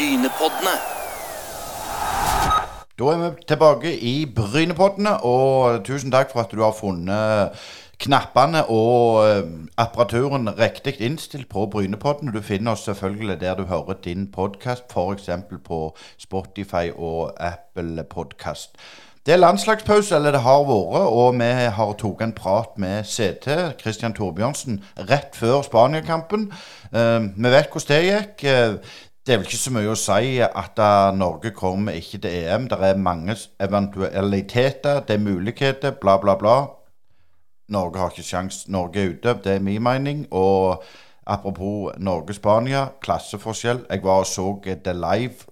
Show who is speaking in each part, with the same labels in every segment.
Speaker 1: Brynepoddene.
Speaker 2: Da er vi tilbake i Brynepoddene, og tusen takk for at du har funnet knappene og eh, apparaturen riktig innstilt på Brynepodden. Du finner oss selvfølgelig der du hører din podkast, f.eks. på Spotify og Apple Podkast. Det er landslagspause, eller det har vært, og vi har tatt en prat med CT, Christian Torbjørnsen, rett før Spania-kampen. Eh, vi vet hvordan det gikk. Eh, det er vel ikke så mye å si at Norge kommer ikke til EM. Det er mange eventualiteter, det er muligheter, bla, bla, bla. Norge har ikke sjans. Norge er ute, det er min mening. Og apropos Norge-Spania, klasseforskjell. Jeg var og så det live.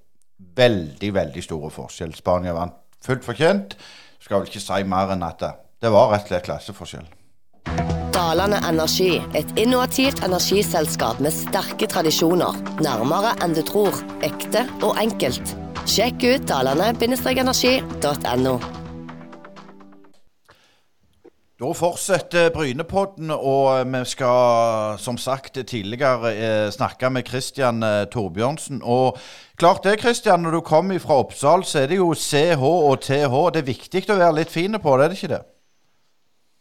Speaker 2: Veldig, veldig store forskjell. Spania vant fullt fortjent. Skal vel ikke si mer enn at det var rett og slett klasseforskjell.
Speaker 3: Dalane Energi, et innovativt energiselskap med sterke tradisjoner. Nærmere enn du tror. Ekte og enkelt. Sjekk ut dalane-energi.no.
Speaker 2: Da fortsetter Brynepodden, og vi skal som sagt tidligere eh, snakke med Christian eh, Torbjørnsen. Og klart det, Christian, når du kommer fra Oppsal, så er det jo CH og TH. Det er viktig å være litt fine på det, er det ikke det?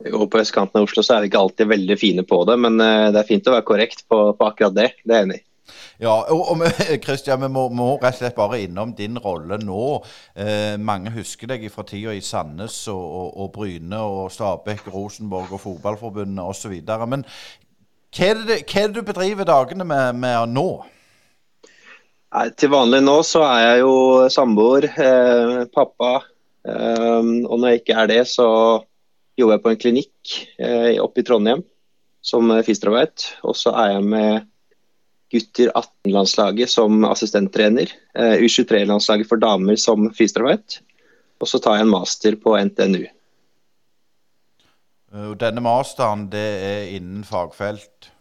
Speaker 4: Jo, på østkanten av Oslo så er vi ikke alltid veldig fine på det, men eh, det er fint å være korrekt på, på akkurat det. Det er jeg enig i.
Speaker 2: Ja, og, og Christian, vi må, må, rett og slett bare innom din rolle nå. Eh, mange husker deg fra tida i Sandnes og, og, og Bryne og Stabæk, Rosenborg og Fotballforbundet osv. Men hva er, det, hva er, det, du bedriver dagene med, med nå?
Speaker 4: Nei, til vanlig nå så er jeg jo samboer, eh, pappa. Eh, og når jeg ikke er det, så jobber jeg på en klinikk eh, oppe i Trondheim som fysioterapeut. Og så er jeg med gutter 18-landslaget som assistenttrener. Eh, U23-landslaget for damer som fysioterapeut. Og så tar jeg en master på NTNU.
Speaker 2: Denne masteren, det er innen fagfelt?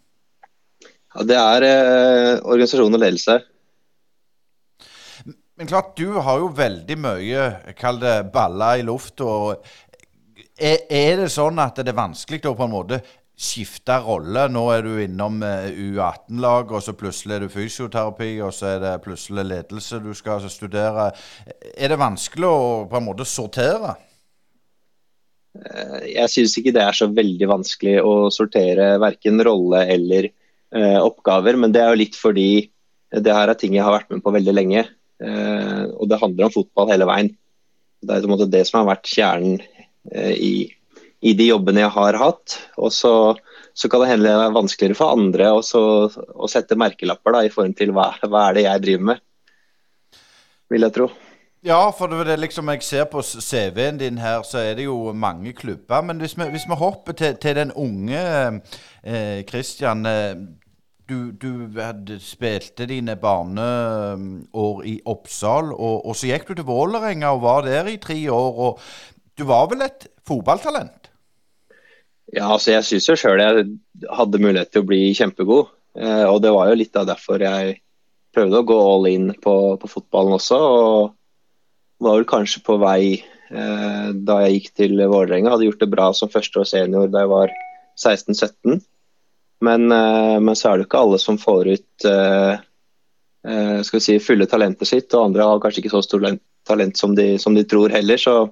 Speaker 4: Ja, Det er eh, organisasjon og ledelse.
Speaker 2: Men klart, du har jo veldig mye, kall det baller i lufta. Er, er det sånn at det er vanskelig å på en måte skifte rolle. Nå er du innom eh, U18-laget, og så plutselig er det fysioterapi, og så er det plutselig ledelse du skal studere. Er det vanskelig å på en måte sortere?
Speaker 4: Eh, jeg syns ikke det er så veldig vanskelig å sortere verken rolle eller eh, oppgaver, men det er jo litt fordi det her er ting jeg har vært med på veldig lenge. Eh, og det handler om fotball hele veien. Det er på en måte det som har vært kjernen i i de jobbene jeg har hatt. Og så, så kan det hende det er vanskeligere for andre å sette merkelapper da, i forhold til hva, hva er det jeg driver med, vil jeg tro.
Speaker 2: Ja, for det er liksom jeg ser på CV-en din her, så er det jo mange klubber. Men hvis vi, hvis vi hopper til, til, den unge eh, Christian. Eh, du, du hadde, spilte dine barneår i Oppsal, og, og så gikk du til Vålerenga og var der i tre år. og Du var vel et fotballtalent?
Speaker 4: Ja, altså jeg syns jo sjøl jeg hadde mulighet til å bli kjempegod. Eh, og det var jo litt av derfor jeg prøvde å gå all in på, på fotballen også. Og var vel kanskje på vei eh, da jeg gikk til Vålerenga. Hadde gjort det bra som førsteårs senior da jeg var 16-17. Men, eh, men, så er det ikke alle som får ut eh, eh, skal vi si, fulle talentet sitt. Og andre har kanskje ikke så stort talent som de, som de tror heller. Så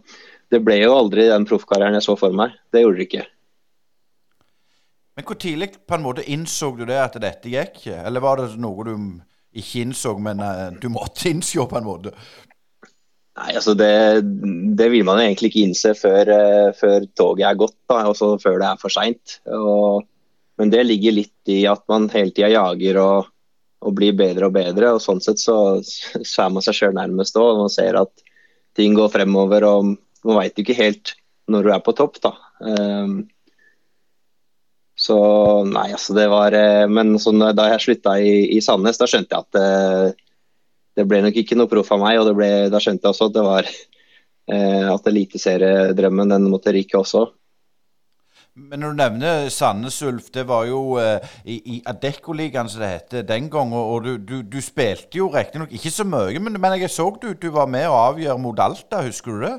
Speaker 4: det ble jo aldri den proffkarrieren jeg så for meg. Det gjorde det ikke.
Speaker 2: Men hvor tidlig på en måte innså du det at dette gikk? Eller var det noe du ikke innså, men uh, du måtte innse på en måte?
Speaker 4: Nei, altså det, det vil man egentlig ikke innse før, uh, før toget er gått, da, også før det er for seint. Men det ligger litt i at man hele tida jager og, og, blir bedre og bedre. og Sånn sett så, så er man seg sjøl nærmest òg. Man ser at ting går fremover og man veit ikke helt når du er på topp. da. Um, så nei, altså det var eh, Men sånn, da jeg slutta i, i, Sandnes, da skjønte jeg at det, eh, det ble nok ikke noe proff av meg. Og ble, da skjønte jeg også at det var eh, at eliteseriedrømmen den måtte ryke også.
Speaker 2: Men når du nevner Sandnes Ulf, det var jo eh, i, i Adeccoligaen som det heter den gang. Og, du, du, du, spilte jo riktignok ikke så mye, men, men, jeg så du, du var med å avgjøre mot Alta, husker du det?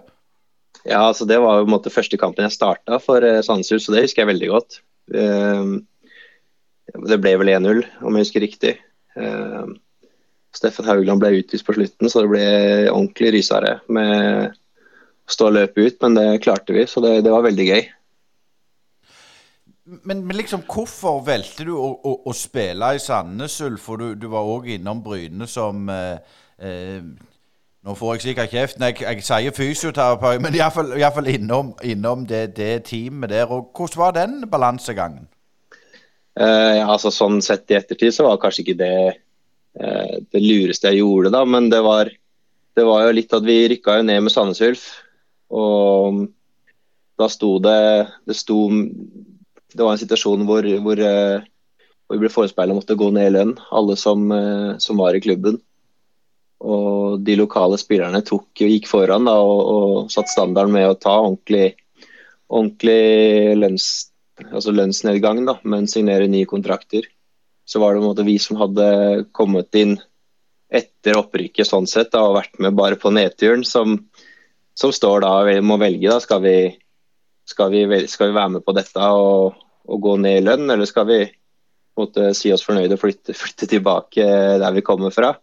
Speaker 4: Ja, altså det var jo på en måte første kampen jeg starta for eh, Sandnes så det husker jeg veldig godt. Ehm, det ble vel 1-0, om jeg husker riktig. Ehm, Steffen Haugland ble utvist på slutten, så det ble ordentlig rysere med å stå og løpe ut. Men det klarte vi, så det, det var veldig gøy.
Speaker 2: Men, men, liksom, hvorfor valgte du å, å, å spille i Sandnes Ulf? For du, du var òg innom Bryne som eh, eh, Nå får jeg sikkert kjeft når jeg, jeg, sier fysioterapeut, men iallfall innom, innom det, det teamet der. Og hvordan var den balansegangen?
Speaker 4: Eh, altså Sånn sett i ettertid så var kanskje ikke det eh, det lureste jeg gjorde, da. Men det var, det var jo litt at vi rykka jo ned med Sandnes Ulf. Og da sto det Det sto det var en situasjon hvor, hvor, eh, hvor vi ble forespeila å måtte gå ned i lønn, alle som, eh, som, var i klubben. Og de lokale spillerne tok, gikk foran da, og, og satt standarden med å ta ordentlig, ordentlig lønns, altså lønnsnedgang, da, men signere nye kontrakter. Så var det måte vi som hadde kommet inn etter opprykket sånn sett da, og vært med bare på nedturen, som, som står da og må velge. da, Skal vi, skal vi, skal vi være med på dette og, og gå ned i lønn, eller skal vi måte, si oss fornøyde og flytte, flytte, tilbake der vi kommer fra?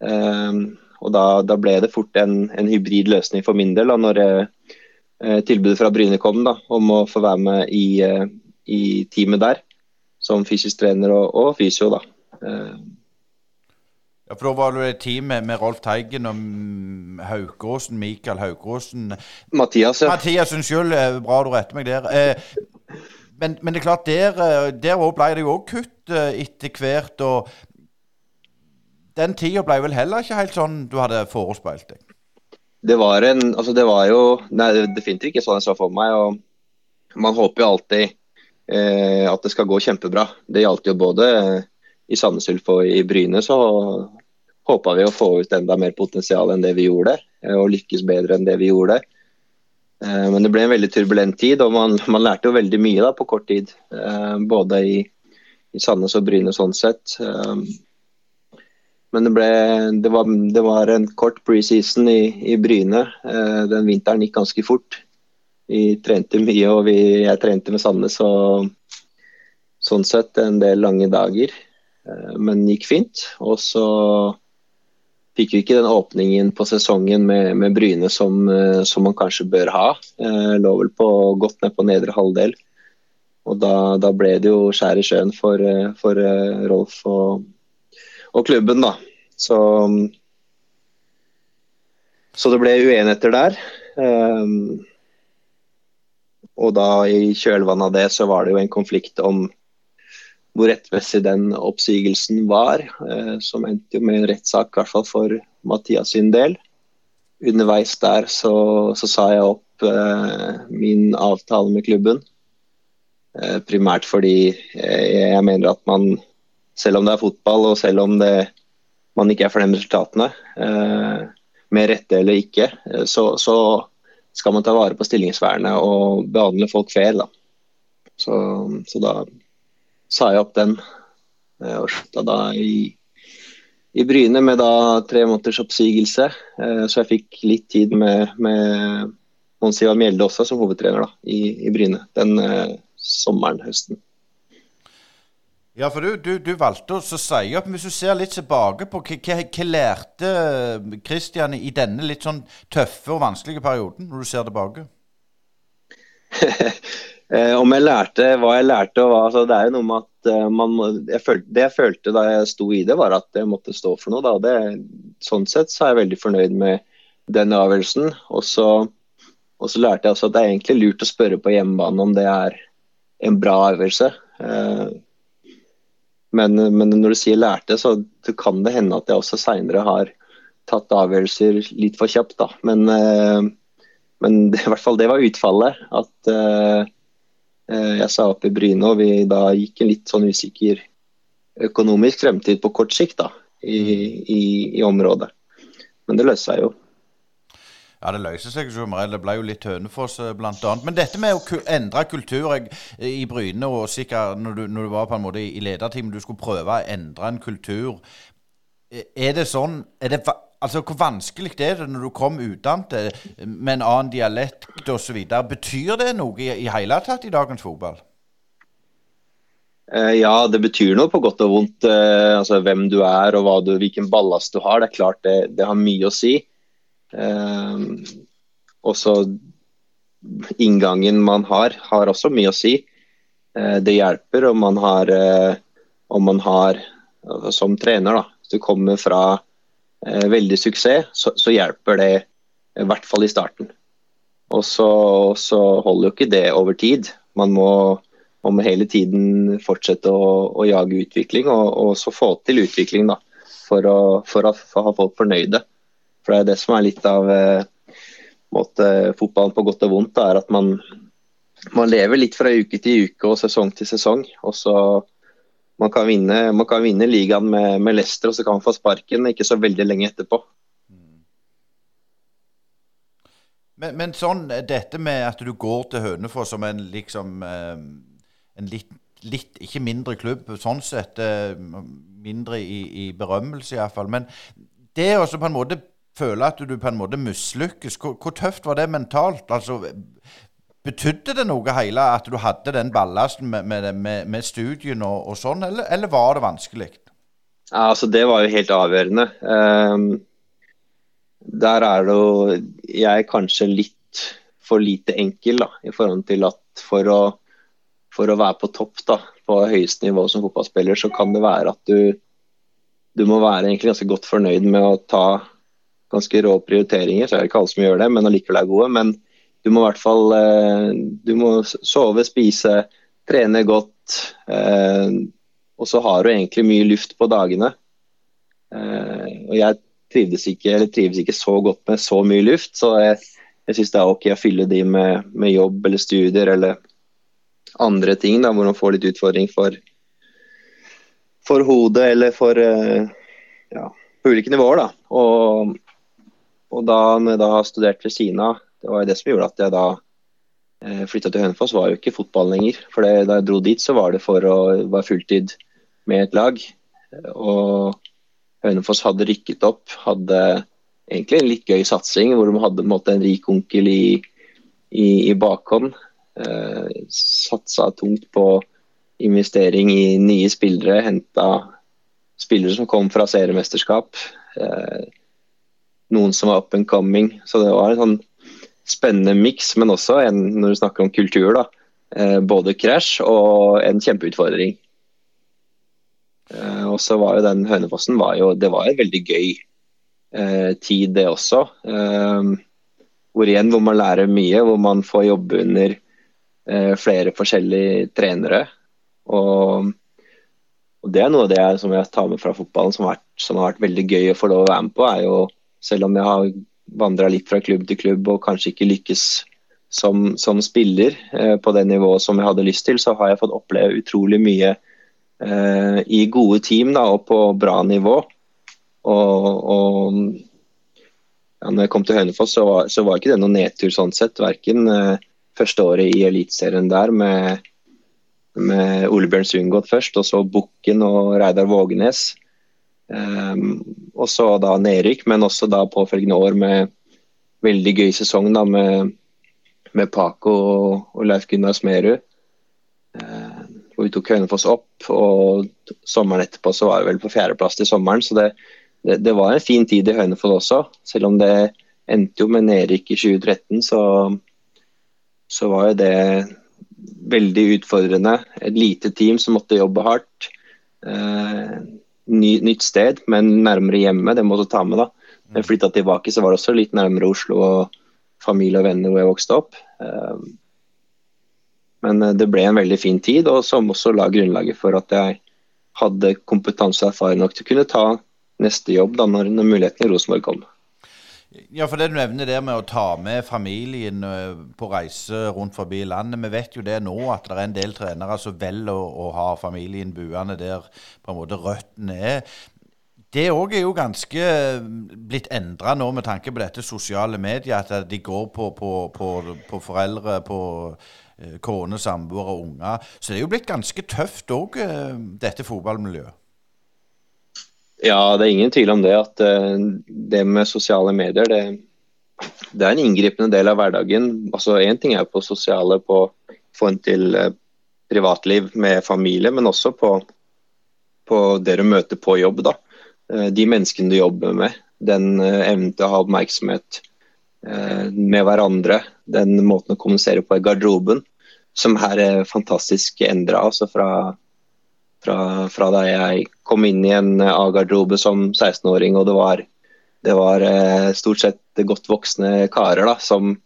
Speaker 4: Um, og da, da, ble det fort en, en, hybrid løsning for min del da, når uh, tilbudet fra Bryne kom da, om å få være med i, uh, i teamet der, som fysisk trener og, og fysio. da. Uh,
Speaker 2: ja, for Da var du et team med, med Rolf Teigen og Haukåsen, Mikael Haukåsen
Speaker 4: Mathias, ja.
Speaker 2: Mathias, unnskyld. Bra du retter meg der. Eh, men, men, det er klart, der, eh, der ble det jo òg kutt eh, etter hvert. Og den tida ble vel heller ikke helt sånn du hadde forespeilt deg?
Speaker 4: Det var en Altså, det var jo Nei, definitivt ikke sånn jeg så for meg. og Man håper jo alltid eh, at det skal gå kjempebra. Det gjaldt jo både i Sandnes Ulf og i Bryne, så håpa vi å få ut enda mer potensial enn det vi gjorde. Eh, og lykkes bedre enn det vi gjorde. Eh, men det ble en veldig turbulent tid, og man, man lærte jo veldig mye da, på kort tid. Eh, både i, i Sandnes og Bryne sånn sett. Eh, men det, ble, det, var, det var en kort preseason i, i Bryne. Den vinteren gikk ganske fort. Vi trente mye, og vi, jeg trente med Sandnes og sånn sett en del lange dager. Men det gikk fint. Og så fikk vi ikke den åpningen på sesongen med, med Bryne som, eh, som, man kanskje bør ha. Eh, lå vel på, godt ned på nedre halvdel. Og da, da ble det jo skjær i sjøen for, eh, for eh, Rolf og, og, klubben, da. Så, så det ble uenigheter der. Um, og da i kjølvannet av det så var det jo en konflikt om hvor rettmessig den oppsigelsen var, uh, som endte jo med en rettssak, i hvert fall for Mathias sin del. Underveis der så, så sa jeg opp uh, min avtale med klubben. Uh, primært fordi jeg mener at man, selv om det er fotball og selv om det, man ikke er fornøyd med resultatene, eh, med rette eller ikke, eh, så, så, skal man ta vare på stillingsvernet og behandle folk fair. Da. Så, så da sa jeg opp den. Eh, og slutta da i, i, Bryne med da tre måneders oppsigelse. Så jeg fikk litt tid med, med Mons Ivar Mjelde også som hovedtrener da, i, i Bryne den sommeren, høsten.
Speaker 2: Ja, for du, du, du valgte å si opp. Hvis du ser litt tilbake på hva, lærte Kristian i denne litt sånn tøffe og vanskelige perioden, når du ser tilbake?
Speaker 4: Eh, om jeg lærte hva jeg lærte, og hva, altså, det er jo noe med at uh, man jeg følte, Det jeg følte da jeg sto i det, var at jeg måtte stå for noe. Da. Det, sånn sett så er jeg veldig fornøyd med den avgjørelsen. Og så, og så lærte jeg også at det er egentlig lurt å spørre på hjemmebane om det er en bra avgjørelse. Men, men, når du sier lærte, så kan det hende at jeg også seinere har tatt avgjørelser litt for kjapt. da. Men, uh, men det, i hvert fall det var utfallet. At uh, jeg sa opp i Bryne, og vi da gikk en litt sånn usikker økonomisk fremtid på kort sikt da, i, mm. i, i området. Men det løste seg jo.
Speaker 2: Ja, det løser seg som regel. Det ble jo litt Hønefoss eh, bl.a. Men dette med å endre kultur jeg, i Bryne, og sikkert når du, når du, var på en måte i lederteamet, du skulle prøve å endre en kultur. Er det sånn er det, Altså, Hvor vanskelig er det når du kommer utdannet med en annen dialekt osv.? Betyr det noe i, i hele tatt i dagens fotball?
Speaker 4: Eh, ja, det betyr noe på godt og vondt. Eh, altså Hvem du er og du, hvilken ballast du har. Det er klart det, det har mye å si. Eh, også inngangen man har, har også mye å si. Eh, det hjelper om man har, eh, om man har altså, som trener, da, hvis du kommer fra eh, veldig suksess, så, så, hjelper det i hvert fall i starten. Og så, så holder jo ikke det over tid. Man må, man må hele tiden fortsette å, å jage utvikling, og, og, så få til utvikling da, for å, for å, for å ha folk fornøyde. For det er det som er litt av eh, måte, fotballen på godt og vondt, da, er at man, man lever litt fra uke til uke og sesong til sesong. og så man kan vinne, man kan vinne ligaen med, med, Leicester, og så kan man få sparken ikke så veldig lenge etterpå.
Speaker 2: Men, men sånn, dette med at du går til Hønefoss som en liksom eh, en litt, litt, ikke mindre klubb, sånn sett eh, mindre i, i berømmelse iallfall. Men det å på en måte føle at du på en måte mislykkes, hvor, hvor tøft var det mentalt? Altså, Betydde det noe hele at du hadde den ballasten med, med, med, med studien og, og sånn, eller, eller, var det vanskelig?
Speaker 4: Ja, altså Det var jo helt avgjørende. Um, der er det jo jeg kanskje litt for lite enkel da, i forhold til at for å, for å være på topp da, på høyeste nivå som fotballspiller, så kan det være at du, du må være egentlig ganske godt fornøyd med å ta ganske rå prioriteringer. Så er det ikke alle som gjør det, men allikevel er gode. men du må i hvert fall eh, du må sove, spise, trene godt. Eh, og så har du egentlig mye luft på dagene. Eh, og jeg trivdes ikke, eller trives ikke så godt med så mye luft, så jeg, jeg syns det er ok å fylle de med, med, jobb eller studier eller andre ting da, hvor man får litt utfordring for, for hodet eller for ja, på ulike nivåer. da. Og, og da når jeg da studerte ved siden av det var det som gjorde at jeg da eh, flytta til Hønefoss, var jo ikke fotball lenger. For det, da jeg dro dit, så var det for å være fulltid med et lag. Og Hønefoss hadde rykket opp, hadde egentlig en litt gøy satsing hvor de hadde en, måte, en rik onkel i, i, i bakhånd. Eh, satsa tungt på investering i nye spillere, henta spillere som kom fra seriemesterskap. Eh, noen som var up and coming. Så det var en sånn spennende miks, men også en, når du snakker om kultur, da, eh, både krasj og en kjempeutfordring. Eh, og så var jo den Hønefossen var jo, det var en veldig gøy eh, tid, det også. Hvor igjen hvor man lærer mye, hvor man får jobbe under flere forskjellige trenere. Og, og, det er noe av det som jeg tar med fra fotballen som har, vært, som har vært veldig gøy å få lov å være med på. er jo, Selv om jeg har vandra litt fra klubb til klubb og kanskje ikke lykkes som, som spiller eh, på det nivået som jeg hadde lyst til, så har jeg fått oppleve utrolig mye eh, i gode team da, og på bra nivå. Og, og ja, når jeg kom til Hønefoss, så var, så var ikke det noen nedtur sånn sett. Verken eh, første året i Eliteserien der med, med Ole Bjørn Sundgodt først, og så Bukken og Reidar Vågenes. Um, og så da nedrykk, men også da påfølgende år med veldig gøy sesong da med, med Paco og, og Leif Gunnar Smerud. Uh, hvor vi tok Hønefoss opp, og sommeren etterpå så var vi vel på fjerdeplass til sommeren. Så det, det, det, var en fin tid i Hønefoss også, selv om det endte jo med nedrykk i 2013. Så, så var jo det veldig utfordrende. Et lite team som måtte jobbe hardt. Uh, ny, nytt sted, men nærmere hjemme. Det må du ta med. da. Jeg flytta tilbake, så var det også litt nærmere Oslo og familie og venner hvor jeg vokste opp. Ehm, men eh, det ble en veldig fin tid, og som også la grunnlaget for at jeg hadde kompetanse og erfaring nok til å kunne ta neste jobb da når, når muligheten i Rosenborg kom.
Speaker 2: Ja, for det du nevner der med å ta med familien eh, på reise rundt forbi landet. Vi vet jo det nå at det er en del trenere som velger å, å ha familien buende der på en måte røttene er. Det òg er jo ganske blitt endra nå med tanke på dette sosiale medier. At de går på, på, på, på foreldre, på eh, kone, samboere og unger. Så det er jo blitt ganske tøft òg, eh, dette fotballmiljøet.
Speaker 4: Ja, det er ingen tvil om det. At uh, det med sosiale medier, det, det, er en inngripende del av hverdagen. Altså Én ting er på sosiale, på få en til uh, privatliv med familie, men også på, på det du møter på jobb. da. Eh, de menneskene du jobber med, den eh, evnen til å ha oppmerksomhet med hverandre, den måten å kommunisere på i garderoben, som her er fantastisk endra altså fra, fra, fra, da jeg kom inn i en A-garderobe som 16-åring, og det var, det var stort sett godt voksne karer da, som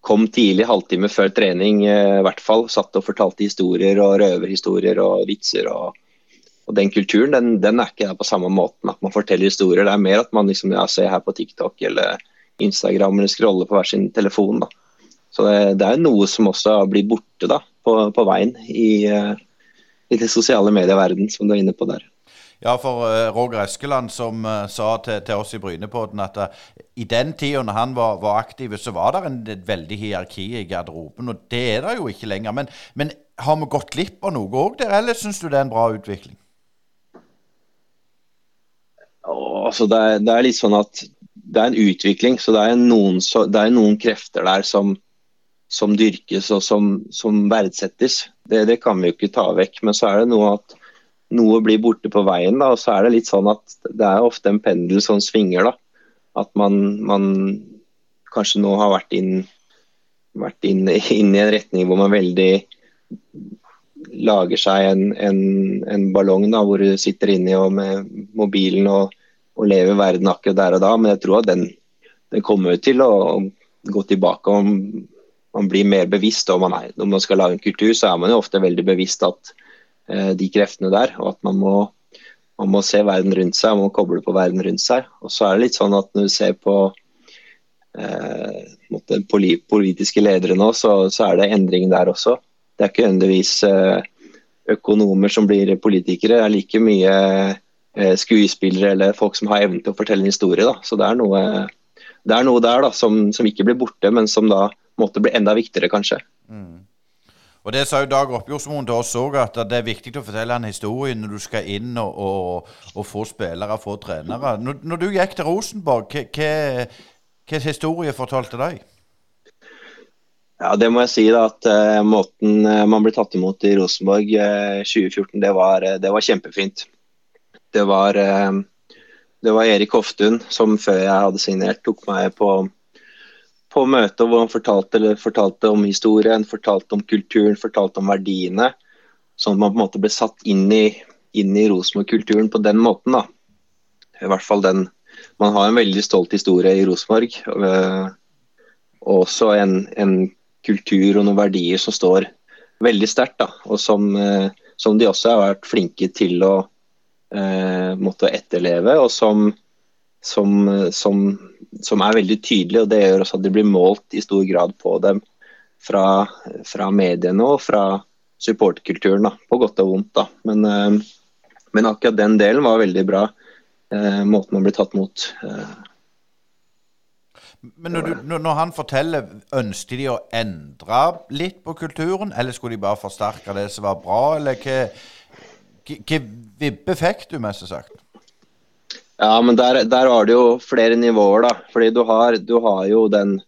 Speaker 4: Kom tidlig, halvtime før trening eh, i hvert fall. Satt og fortalte historier og røverhistorier og vitser. og, og Den kulturen den, den, er ikke der på samme måten at man forteller historier. Det er mer at man liksom, ja, ser her på TikTok eller Instagram eller scroller på hver sin telefon. da. Så det, det er noe som også blir borte da, på, på veien i, eh, i det sosiale medieverden, som du er inne på der.
Speaker 2: Ja, for uh, Roger Eskeland som uh, sa til, til, oss i Brynepodden at uh, i den tida når han var, var aktiv, så var det en, et veldig hierarki i garderoben. Og det er det jo ikke lenger. Men, men har vi gått glipp av noe òg der, eller syns du det er en bra utvikling?
Speaker 4: altså det, er, det, er, litt sånn at det er en utvikling, så det er noen, så, det er noen krefter der som, som dyrkes og som, som verdsettes. Det, det, kan vi jo ikke ta vekk. Men så er det noe at noe blir borte på veien. Da, og så er det litt sånn at det er ofte en pendel som svinger. da, At man, man kanskje nå har vært inn, vært inn, inn, i en retning hvor man veldig lager seg en, en, en ballong da, hvor du sitter inni og med mobilen og, og, lever verden akkurat der og da. Men jeg tror at den, den kommer til å gå tilbake. om man blir mer bevisst. og man er, Når man skal lage en kultur, så er man jo ofte veldig bevisst at Eh, de kreftene der. Og at man må, man må se verden rundt seg, man må koble på verden rundt seg. Og så er det litt sånn at når du ser på eh, politiske ledere nå, så, så, er det endring der også. Det er ikke nødvendigvis eh, økonomer som blir politikere. Det er like mye eh, skuespillere eller folk som har evnen til å fortelle en historie. Da. Så det er noe, det er noe der da, som, som, ikke blir borte, men som da måtte bli enda viktigere, kanskje. Mm.
Speaker 2: Og Det sa jo Dag Oppjordsmoen til oss òg, at det er viktig å fortelle en historie når du skal inn og, og, og få spillere, få trenere. Når, når, du gikk til Rosenborg, hvilken historie fortalte deg?
Speaker 4: Ja, Det må jeg si da, at uh, måten uh, man ble tatt imot i Rosenborg uh, 2014, det var, det var, kjempefint. Det var, det var Erik Hoftun som før jeg hadde signert, tok meg på på møtet hvor han fortalte, fortalte, om historien, fortalte om kulturen, fortalte om verdiene. Sånn at man på en måte ble satt inn i, inn i Rosenborg-kulturen på den måten. da. I hvert fall den Man har en veldig stolt historie i Rosenborg. Og også en, en, kultur og noen verdier som står veldig sterkt. Og som, øh, som, de også har vært flinke til å eh, måtte etterleve. Og som, som, som som er veldig tydelig, og det gjør også at det blir målt i stor grad på dem fra, fra mediene og fra supporterkulturen, på godt og vondt. da. Men, uh, men, akkurat den delen var veldig bra, uh, måten man ble tatt mot.
Speaker 2: Men når, du, når, han forteller, ønsket de å endre litt på kulturen, eller skulle de bare forsterke det som var bra, eller hva, hva vibbe fikk du, mest sagt?
Speaker 4: Ja, men der, der har du jo flere nivåer, da. Fordi du har, du har jo den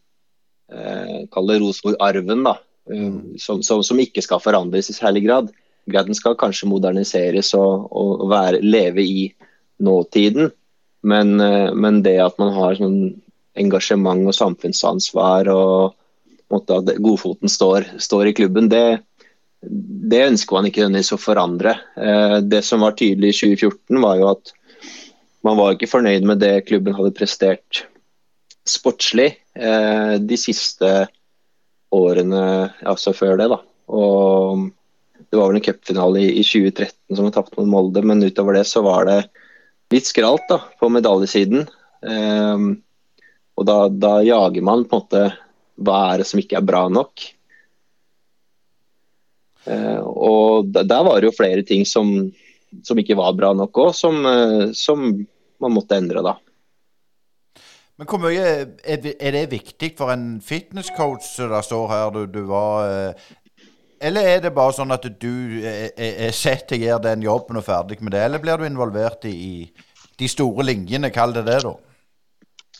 Speaker 4: eh, Kall det Rosenborg-arven, da. Mm. som, som, som, ikke skal forandres i særlig grad. Den skal kanskje moderniseres og, og være, leve i nåtiden. Men, eh, men, det at man har sånn engasjement og samfunnsansvar og måte, at godfoten står, står, i klubben, det, det ønsker man ikke nødvendigvis å forandre. Eh, det som var tydelig i 2014, var jo at man var ikke fornøyd med det klubben hadde prestert sportslig eh, de siste årene, altså før det. da. Og Det var vel en cupfinale i, i 2013 som vi tapt mot Molde, men utover det så var det litt skralt da, på medaljesiden. Eh, og da, da, jager man på en måte hva er det som ikke er bra nok. Eh, og der var det jo flere ting som som ikke var bra nok òg, som, eh, som, man måtte endre, da.
Speaker 2: Men hvor mye er det viktig for en fitnesscoach det står her du, du var eh, Eller er det bare sånn at du er sett til å gjøre den jobben og ferdig med det, eller blir du involvert i de store linjene, kall det det, da?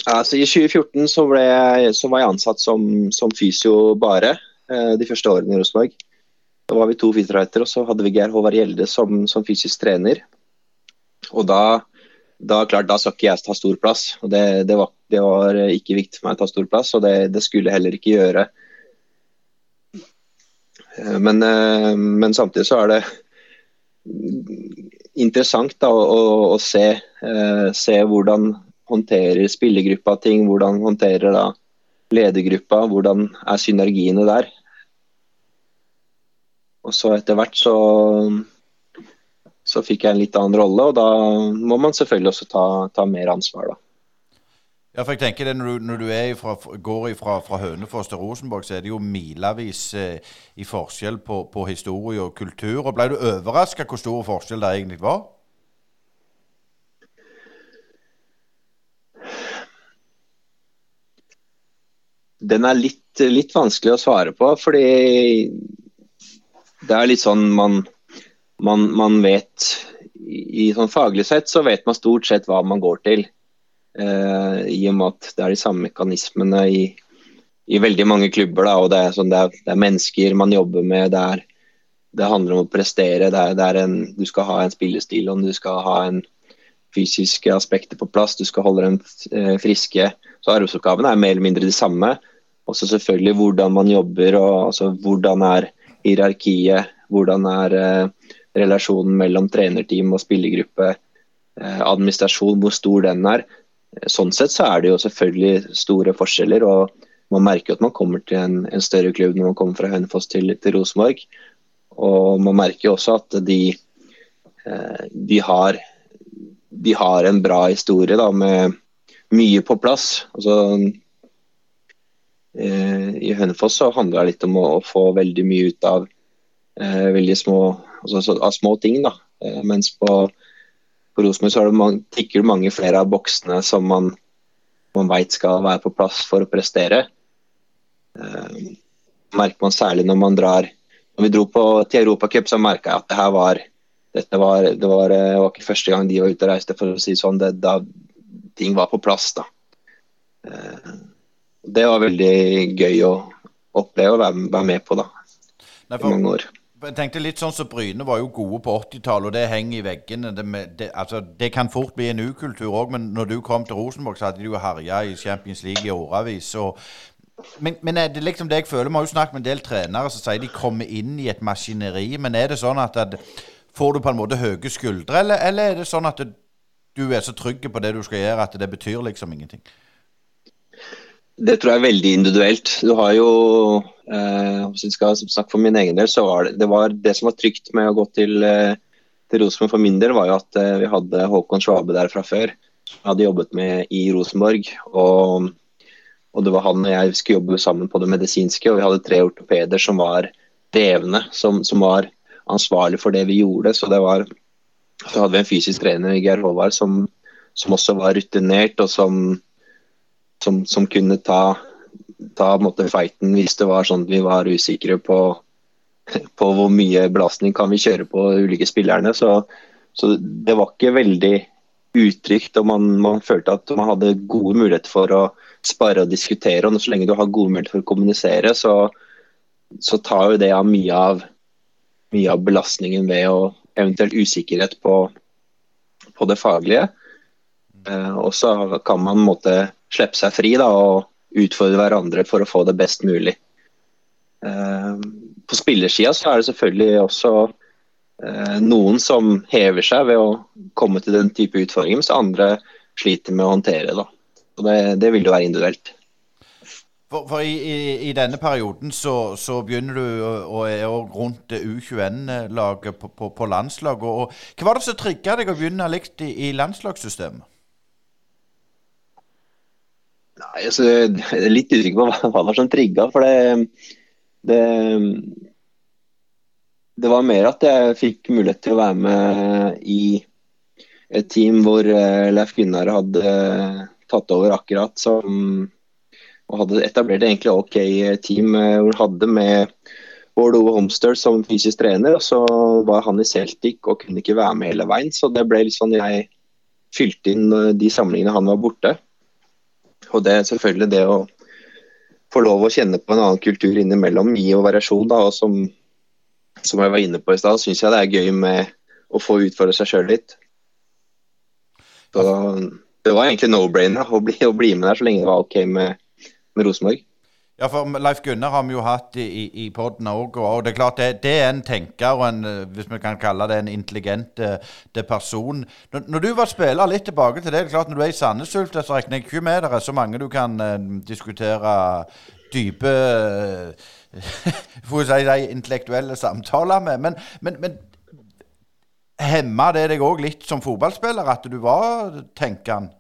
Speaker 4: Altså, I 2014 så, jeg, så var jeg ansatt som, som fysio bare eh, de første årene i Rosenborg. Da var vi to fysioterapeuter, og så hadde vi Geir Håvard Gjelde som, som fysisk trener. Og da, da, klart, da skal ikke jeg ta stor plass. og det, det, var, det, var, ikke viktig for meg å ta stor plass, og det, det skulle jeg heller ikke gjøre. Eh, men, eh, men, samtidig så er det interessant da, å, å, å se, eh, se, hvordan håndterer spillergruppa ting, hvordan håndterer da ledergruppa, hvordan er synergiene der. Og så etter hvert så så fikk jeg en litt annen rolle, og da må man selvfølgelig også ta, ta mer ansvar, da.
Speaker 2: Ja, for jeg tenker det Når du, når du ifra, går fra, fra, Hønefoss til Rosenborg, så er det jo milevis eh, i forskjell på, på, historie og kultur. og Ble du overraska hvor stor forskjell det egentlig var?
Speaker 4: Den er litt, litt vanskelig å svare på, fordi det er litt sånn man man, man vet i, i sånn Faglig sett så vet man stort sett hva man går til. Eh, I og med at det er de samme mekanismene i, i veldig mange klubber. Da, og det er, sånn, det, er, det er, mennesker man jobber med. Det, er, det handler om å prestere. En, du skal ha en spillestil og du skal ha en fysiske aspekter på plass. Du skal holde dem eh, friske. Så Arbeidsoppgavene er mer eller mindre de samme. Også selvfølgelig hvordan man jobber og altså, hvordan er hierarkiet. Hvordan er eh, relasjonen mellom trenerteam og spillergruppe, eh, administrasjon, hvor stor den er. Sånn sett så er det jo selvfølgelig store forskjeller. og Man merker at man kommer til en, en større klubb når man kommer fra Hønefoss til, til Rosenborg. Og man merker også at de, eh, de, har, de har en bra historie da, med mye på plass. Altså, I Hønefoss så handler det litt om å, få veldig mye ut av eh, veldig små altså, av små ting. da. Eh, mens på, på Rosenborg så det tikker det mange flere av boksene som man, man veit skal være på plass for å prestere. Eh, merker man særlig når man drar Når vi dro på, til Europacup, så merka jeg at det her var dette var, det var, det var, ikke første gang de var ute og reiste, for å si sånn. Det, da ting var på plass, da. Eh, det var veldig gøy å oppleve og være, være med på, da. I mange år.
Speaker 2: Jeg tenkte litt sånn som så Bryne var jo gode på 80-tallet, og det henger i veggene. Det, det, altså, det kan fort bli en ukultur òg, men når du kom til Rosenborg, så hadde de jo herja i Champions League i årevis. Men, men, er det liksom det jeg føler? Vi har jo snakket med en del trenere som sier de kommer inn i et maskineri. Men er det sånn at, at får du på en måte høye skuldre, eller, eller er det sånn at du er så trygg på det du skal gjøre, at det betyr liksom ingenting?
Speaker 4: Det tror jeg er veldig individuelt. Du har jo eh, Hvis jeg skal snakke for min egen del, så var det, det, var det som var trygt med å gå til, eh, til Rosenborg for min del, var jo at eh, vi hadde Håkon Svabe der fra før. Jeg hadde jobbet med i Rosenborg. Og, og det var han og jeg skulle jobbe sammen på det medisinske. Og vi hadde tre ortopeder som var drevne, som, som var ansvarlig for det vi gjorde. Så det var så hadde vi en fysisk trener, Geir Håvard, som, som også var rutinert, og som som, som kunne ta, ta måte, fighten hvis det var sånn vi var usikre på, på hvor mye belastning kan vi kjøre på ulike spillerne. Så, så det var ikke veldig utrygt, og man, man, følte at man hadde gode muligheter for å spare og diskutere. og Så lenge du har gode muligheter for å kommunisere, så, så tar jo det av mye av, mye av belastningen ved å eventuelt usikkerhet på, på det faglige. Eh, og så kan man måte, slippe seg fri da, og utfordre hverandre for å få det best mulig. Eh, på spillersida så er det selvfølgelig også eh, noen som hever seg ved å komme til den type utfordringer, mens andre sliter med å håndtere det. det. Det vil jo være individuelt.
Speaker 2: For, for i, i, i, denne perioden så, så begynner du å er rundt U21-laget på, på, på landslaget. Og, hva var det som trigga deg å begynne likt i, i landslagssystemet?
Speaker 4: Nei, altså, Jeg er litt usikker på hva, hva var som trigga. For det, det, det var mer at jeg fikk mulighet til å være med i et team hvor eh, Leif Gunnar hadde tatt over akkurat som og hadde etablert egentlig OK team hvor han hadde med Bård Ove Homster som fysisk trener. og Så var han i Celtic og kunne ikke være med hele veien. Så det ble litt sånn jeg fylte inn eh, de samlingene han var borte. Og det er selvfølgelig det å få lov å kjenne på en annen kultur innimellom, gi og variasjon. Da, og som, som jeg var inne på i stad, syns jeg det er gøy med å få utfordre seg sjøl litt. Så det var egentlig no-brainer å, å, bli med der så lenge det var OK med, med Rosenborg.
Speaker 2: Ja, for Leif Gunnar har vi jo hatt i, i, i poden òg. Og det er klart det, det, er en tenker og en, hvis vi kan kalle det en intelligent det person. Når, når, du var spiller, litt tilbake til det. det er klart Når du er i Sandnes Ulf, så regner jeg ikke med det er så mange du kan uh, diskutere dype for å si de intellektuelle samtaler med. Men, men, men hemma det deg òg litt som fotballspiller, at du var tenkende?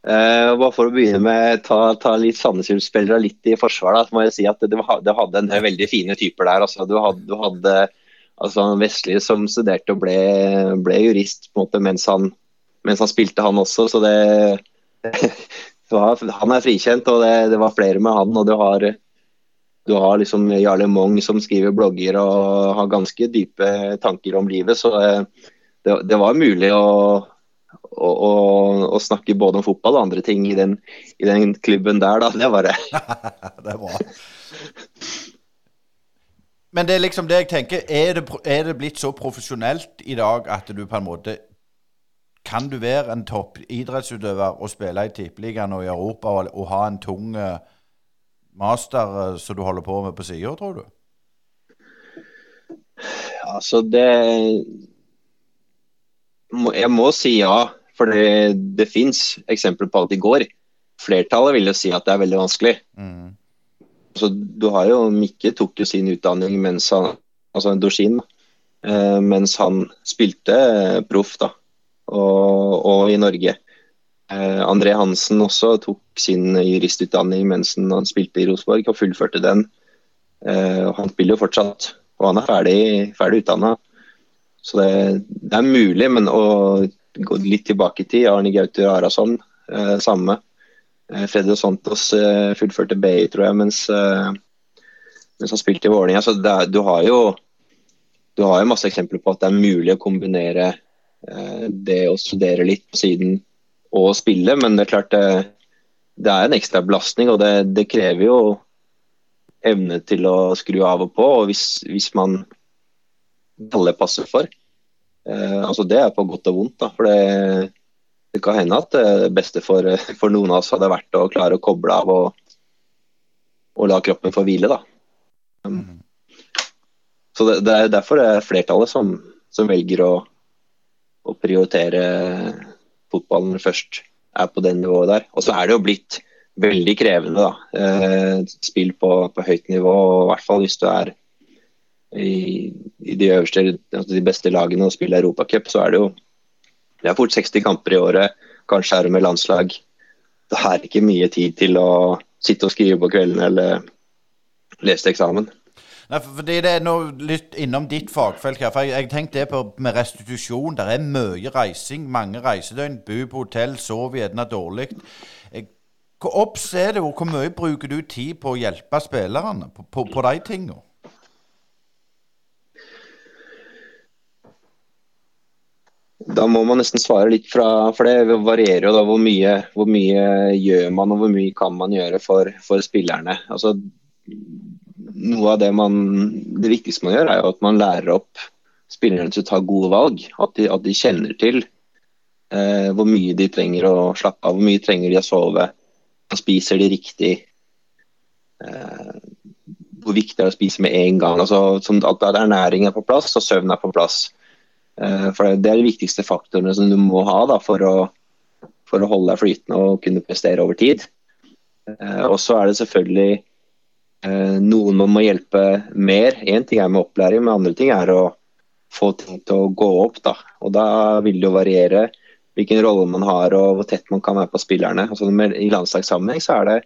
Speaker 4: Uh, bare For å begynne med ta, ta litt Sandnes-spillere litt i forsvar, da, så må jeg si at du, du hadde en veldig fine typer der. Altså, du hadde, du hadde altså, Vestli som studerte og ble, ble jurist på en måte, mens, han, mens han spilte, han også. så det var, Han er frikjent, og det, det, var flere med han. og du har, du har liksom Jarle Mong som skriver blogger og har ganske dype tanker om livet. Så eh, det, det var mulig å og, å, å, snakke både om fotball og andre ting i den, i den klubben der, da. Det var det.
Speaker 2: det er bra. Men det er liksom det jeg tenker. Er det, er det, blitt så profesjonelt i dag at du på en måte Kan du være en toppidrettsutøver og spille i Tippeligaen og i Europa og, og, ha en tung uh, master uh, som du holder på med på sida, tror du?
Speaker 4: Altså, det Jeg må si ja. For det, det fins eksempler på at de går. Flertallet vil jo si at det er veldig vanskelig. Mm. Så du har jo Mikke tok jo sin utdanning mens han altså Dorsin, eh, mens han spilte eh, proff da, og, og, i Norge. Eh, André Hansen også tok sin juristutdanning mens han spilte i Rosenborg og fullførte den. Han spiller jo fortsatt, og han er ferdig, ferdig utdanna. Så det, det, er mulig, men å gå litt tilbake i tid. Arne Gauter Arason, eh, samme. Eh, Freddy Santos eh, fullførte BI, tror jeg, mens, eh, mens han spilte i Vålerenga. Så er, du har jo du har jo masse eksempler på at det er mulig å kombinere eh, det å studere litt på siden og spille, men det er klart det, det er en ekstra belastning, og det, det, krever jo evne til å skru av og på. og Hvis, hvis man alle passer for, Eh, altså Det er på godt og vondt. da, for det, det kan hende at det beste for, for, noen av oss hadde vært å klare å koble av og, og la kroppen få hvile. da. Mm. Så det, det, er derfor det er flertallet som, som velger å, å, prioritere fotballen først, er på det nivået der. Og så er det jo blitt veldig krevende. da. Eh, spill på, på høyt nivå, og i hvert fall hvis du er i, i de øverste, altså de beste lagene og spille Europacup, så er det jo det er fort 60 kamper i året. Kanskje er det med landslag. Det er ikke mye tid til å sitte og skrive på kvelden eller lese eksamen.
Speaker 2: Nei, fordi Det er noe litt innom ditt fagfelt. her, for Jeg, tenkte det på med restitusjon. Det er mye reising, mange reisedøgn. Bo på hotell, sove gjerne dårlig. Hvor obs er det, hvor mye bruker du tid på å hjelpe spillerne på, på, på de tingene?
Speaker 4: Da må man nesten svare litt fra For det varierer jo da hvor mye, hvor mye gjør man og hvor mye kan man gjøre for, for spillerne. Altså, noe av det man Det viktigste man gjør, er jo at man lærer opp spillerne til å ta gode valg. At de, at de kjenner til eh, hvor mye de trenger å slappe av, hvor mye trenger de å sove. Spiser de riktig? Eh, hvor viktig er det å spise med en gang? Altså, at ernæring er på plass og søvn er på plass. Eh, for Det er de viktigste faktorene som du må ha da, for, å, for å holde deg flytende og kunne prestere over tid. Eh, og så er det selvfølgelig eh, noen man må hjelpe mer. Én ting er med opplæring, men andre ting er å få ting til å gå opp. Da. Og da vil det jo variere hvilken rolle man har og hvor tett man kan være på spillerne. Altså, I landslagssammenheng så er det,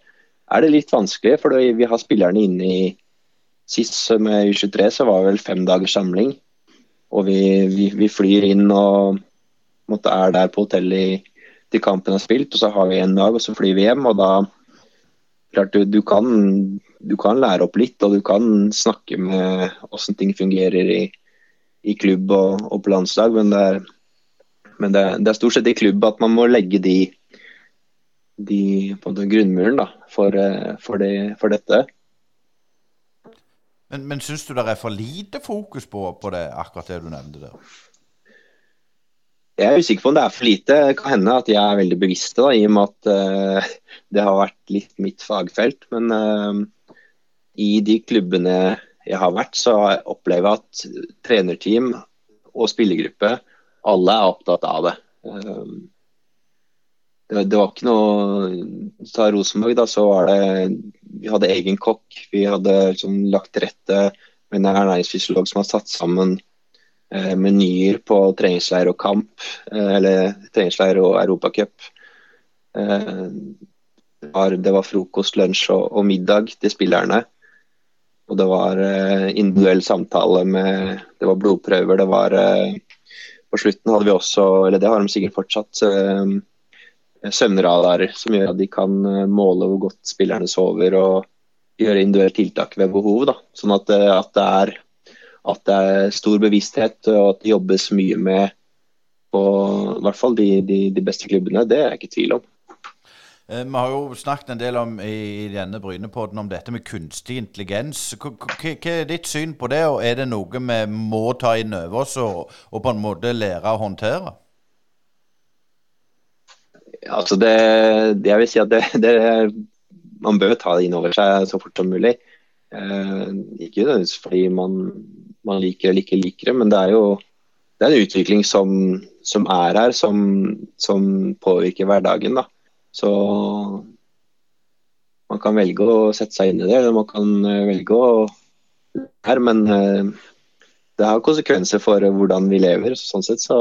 Speaker 4: er det, litt vanskelig, for vi har spillerne inne i Sist med U23 så var det vel fem dagers samling. Og vi, vi, vi flyr inn og måtte, er der på hotellet til kampen er spilt, og så har vi en dag, og så flyr vi hjem. og da klart du, du, kan, du kan lære opp litt, og du kan snakke med hvordan ting fungerer i, i klubb og, og, på landslag, men, det er, men det, det er, stort sett i klubb at man må legge de, de på grunnmuren da, for, for, det, for dette.
Speaker 2: Men, men syns du det er for lite fokus på, på det, akkurat det du nevnte der?
Speaker 4: Jeg er usikker på om det er for lite. Det kan hende at jeg er veldig bevisst da, i og med at uh, det har vært litt mitt fagfelt. Men uh, i de klubbene jeg har vært, så opplever jeg at trenerteam og spillergruppe alle er opptatt av det. Uh, det, det, var ikke noe Ta Rosenborg, da, så var det Vi hadde egen kokk. Vi hadde liksom, lagt til rette med en ernæringsfysiolog som har satt sammen eh, menyer på treningsleir og kamp. Eh, eller treningsleir og europacup. Eh, det, var, det var frokost, lunsj og, og, middag til spillerne. Og det var eh, individuell samtale med Det var blodprøver, det var eh, På slutten hadde vi også, eller det har de sikkert fortsatt, eh, søvnradarer som gjør at de kan eh, måle hvor godt spillerne sover og gjøre individuelle tiltak ved behov. Da. Sånn at, eh, at, det er, at, det er, stor bevissthet og at det jobbes mye med på i hvert fall de, de, de beste klubbene. Det er jeg ikke i tvil om.
Speaker 2: Eh, vi har jo snakket en del om i denne Brynepodden om dette med kunstig intelligens. Hva er ditt syn på det, og er det noe vi må ta inn over oss og, og på en måte lære å håndtere?
Speaker 4: Altså det, jeg vil si at det, det, man bør ta det inn over seg så fort som mulig. Eh, ikke nødvendigvis fordi man, man, liker eller ikke liker det, men det er jo det er en utvikling som, som er her, som, som, påvirker hverdagen. Da. Så man kan velge å sette seg inn i det, eller man kan eh, velge å her, men eh, det har konsekvenser for hvordan vi lever. Sånn sett så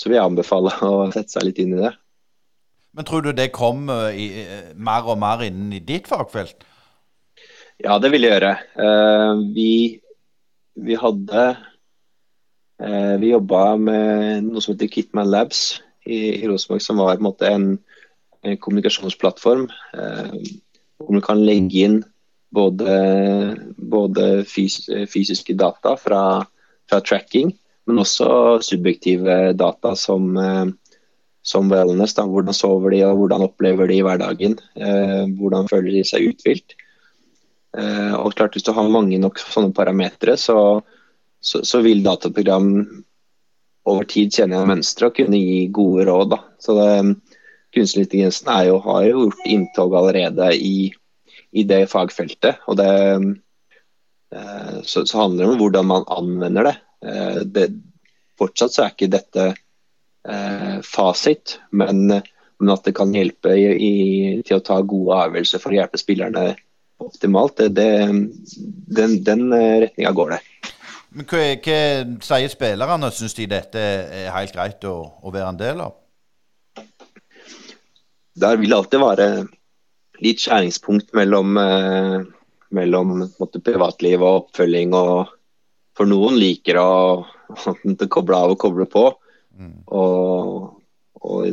Speaker 4: så vil jeg anbefale å sette seg litt inn i det.
Speaker 2: Men tror du det kommer mer og mer innen i ditt fagfelt?
Speaker 4: Ja, det vil jeg gjøre. Uh, vi, vi, hadde uh, Vi jobba med noe som heter Kitman Labs i, i Rosenborg, som var en, en, en kommunikasjonsplattform. Uh, hvor man kan legge inn både, både fys fysiske data fra, fra tracking men også subjektive data som, eh, som wellness. Da. Hvordan sover de, og hvordan opplever de hverdagen. Eh, hvordan føler de seg uthvilt. Eh, og klart Hvis du har mange nok sånne parametere, så, så, så, vil dataprogram over tid kjenne igjen mønstre og kunne gi gode råd. Da. Så det, Kunstig intelligens har jo gjort inntog allerede i, i det fagfeltet. og det så, så handler det om hvordan man anvender det. Eh, det, fortsatt så er ikke dette eh, fasit, men, men, at det kan hjelpe i, i, til å ta gode avgjørelser for å hjelpe spillerne optimalt, det, det, den, den eh, retninga går det.
Speaker 2: Men hva, hva sier spillerne? Syns de dette er helt greit å, å være en del av?
Speaker 4: Der vil det alltid være litt skjæringspunkt mellom, eh, mellom måte, privatliv og oppfølging og for noen liker å, å koble av og koble på. Mm. Og, og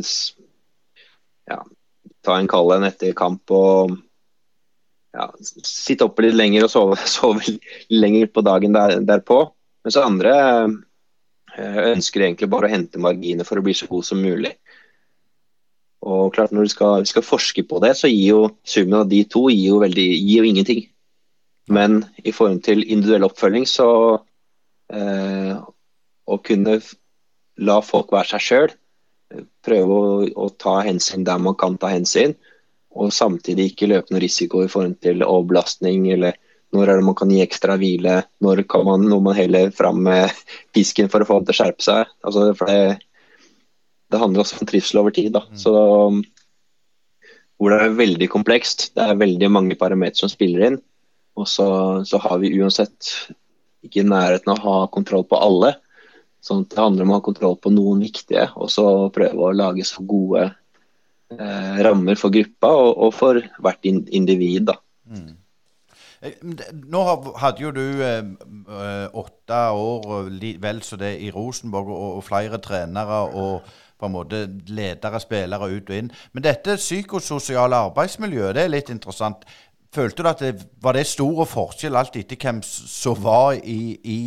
Speaker 4: ja, ta en kald en etter kamp og ja, sitte oppe litt lenger og sove, sove lenger på dagen der, derpå. Mens andre eh, ønsker egentlig bare å hente marginer for å bli så god som mulig. Og klart Når vi skal, skal, forske på det, så gir jo summen av de to gir jo, veldig, gir jo ingenting. Men i forhold til individuell oppfølging så Eh, å kunne la folk være seg sjøl. Prøve å, å, ta hensyn der man kan ta hensyn. Og samtidig ikke løpe noen risiko i form til overbelastning eller når er det man kan gi ekstra hvile? Når kan man, når man heller fram med pisken for å få dem til å skjerpe seg? Altså, for det, det, handler også om trivsel over tid. Da. Mm. Så, hvor det er veldig komplekst. Det er veldig mange parametere som spiller inn. Og så, så har vi uansett ikke nærheten av å ha kontroll på alle. Sånn at det handler om å ha kontroll på noen viktige, og så prøve å lage så gode eh, rammer for gruppa og, og for hvert individ. da. Mm.
Speaker 2: Eh, nå hadde jo du eh, eh åtte år vel så det i Rosenborg, og, og, flere trenere og på en måte ledere, spillere ut og inn. Men dette psykososiale arbeidsmiljøet det er litt interessant. Følte du at det var det stor forskjell alt etter hvem som var i, i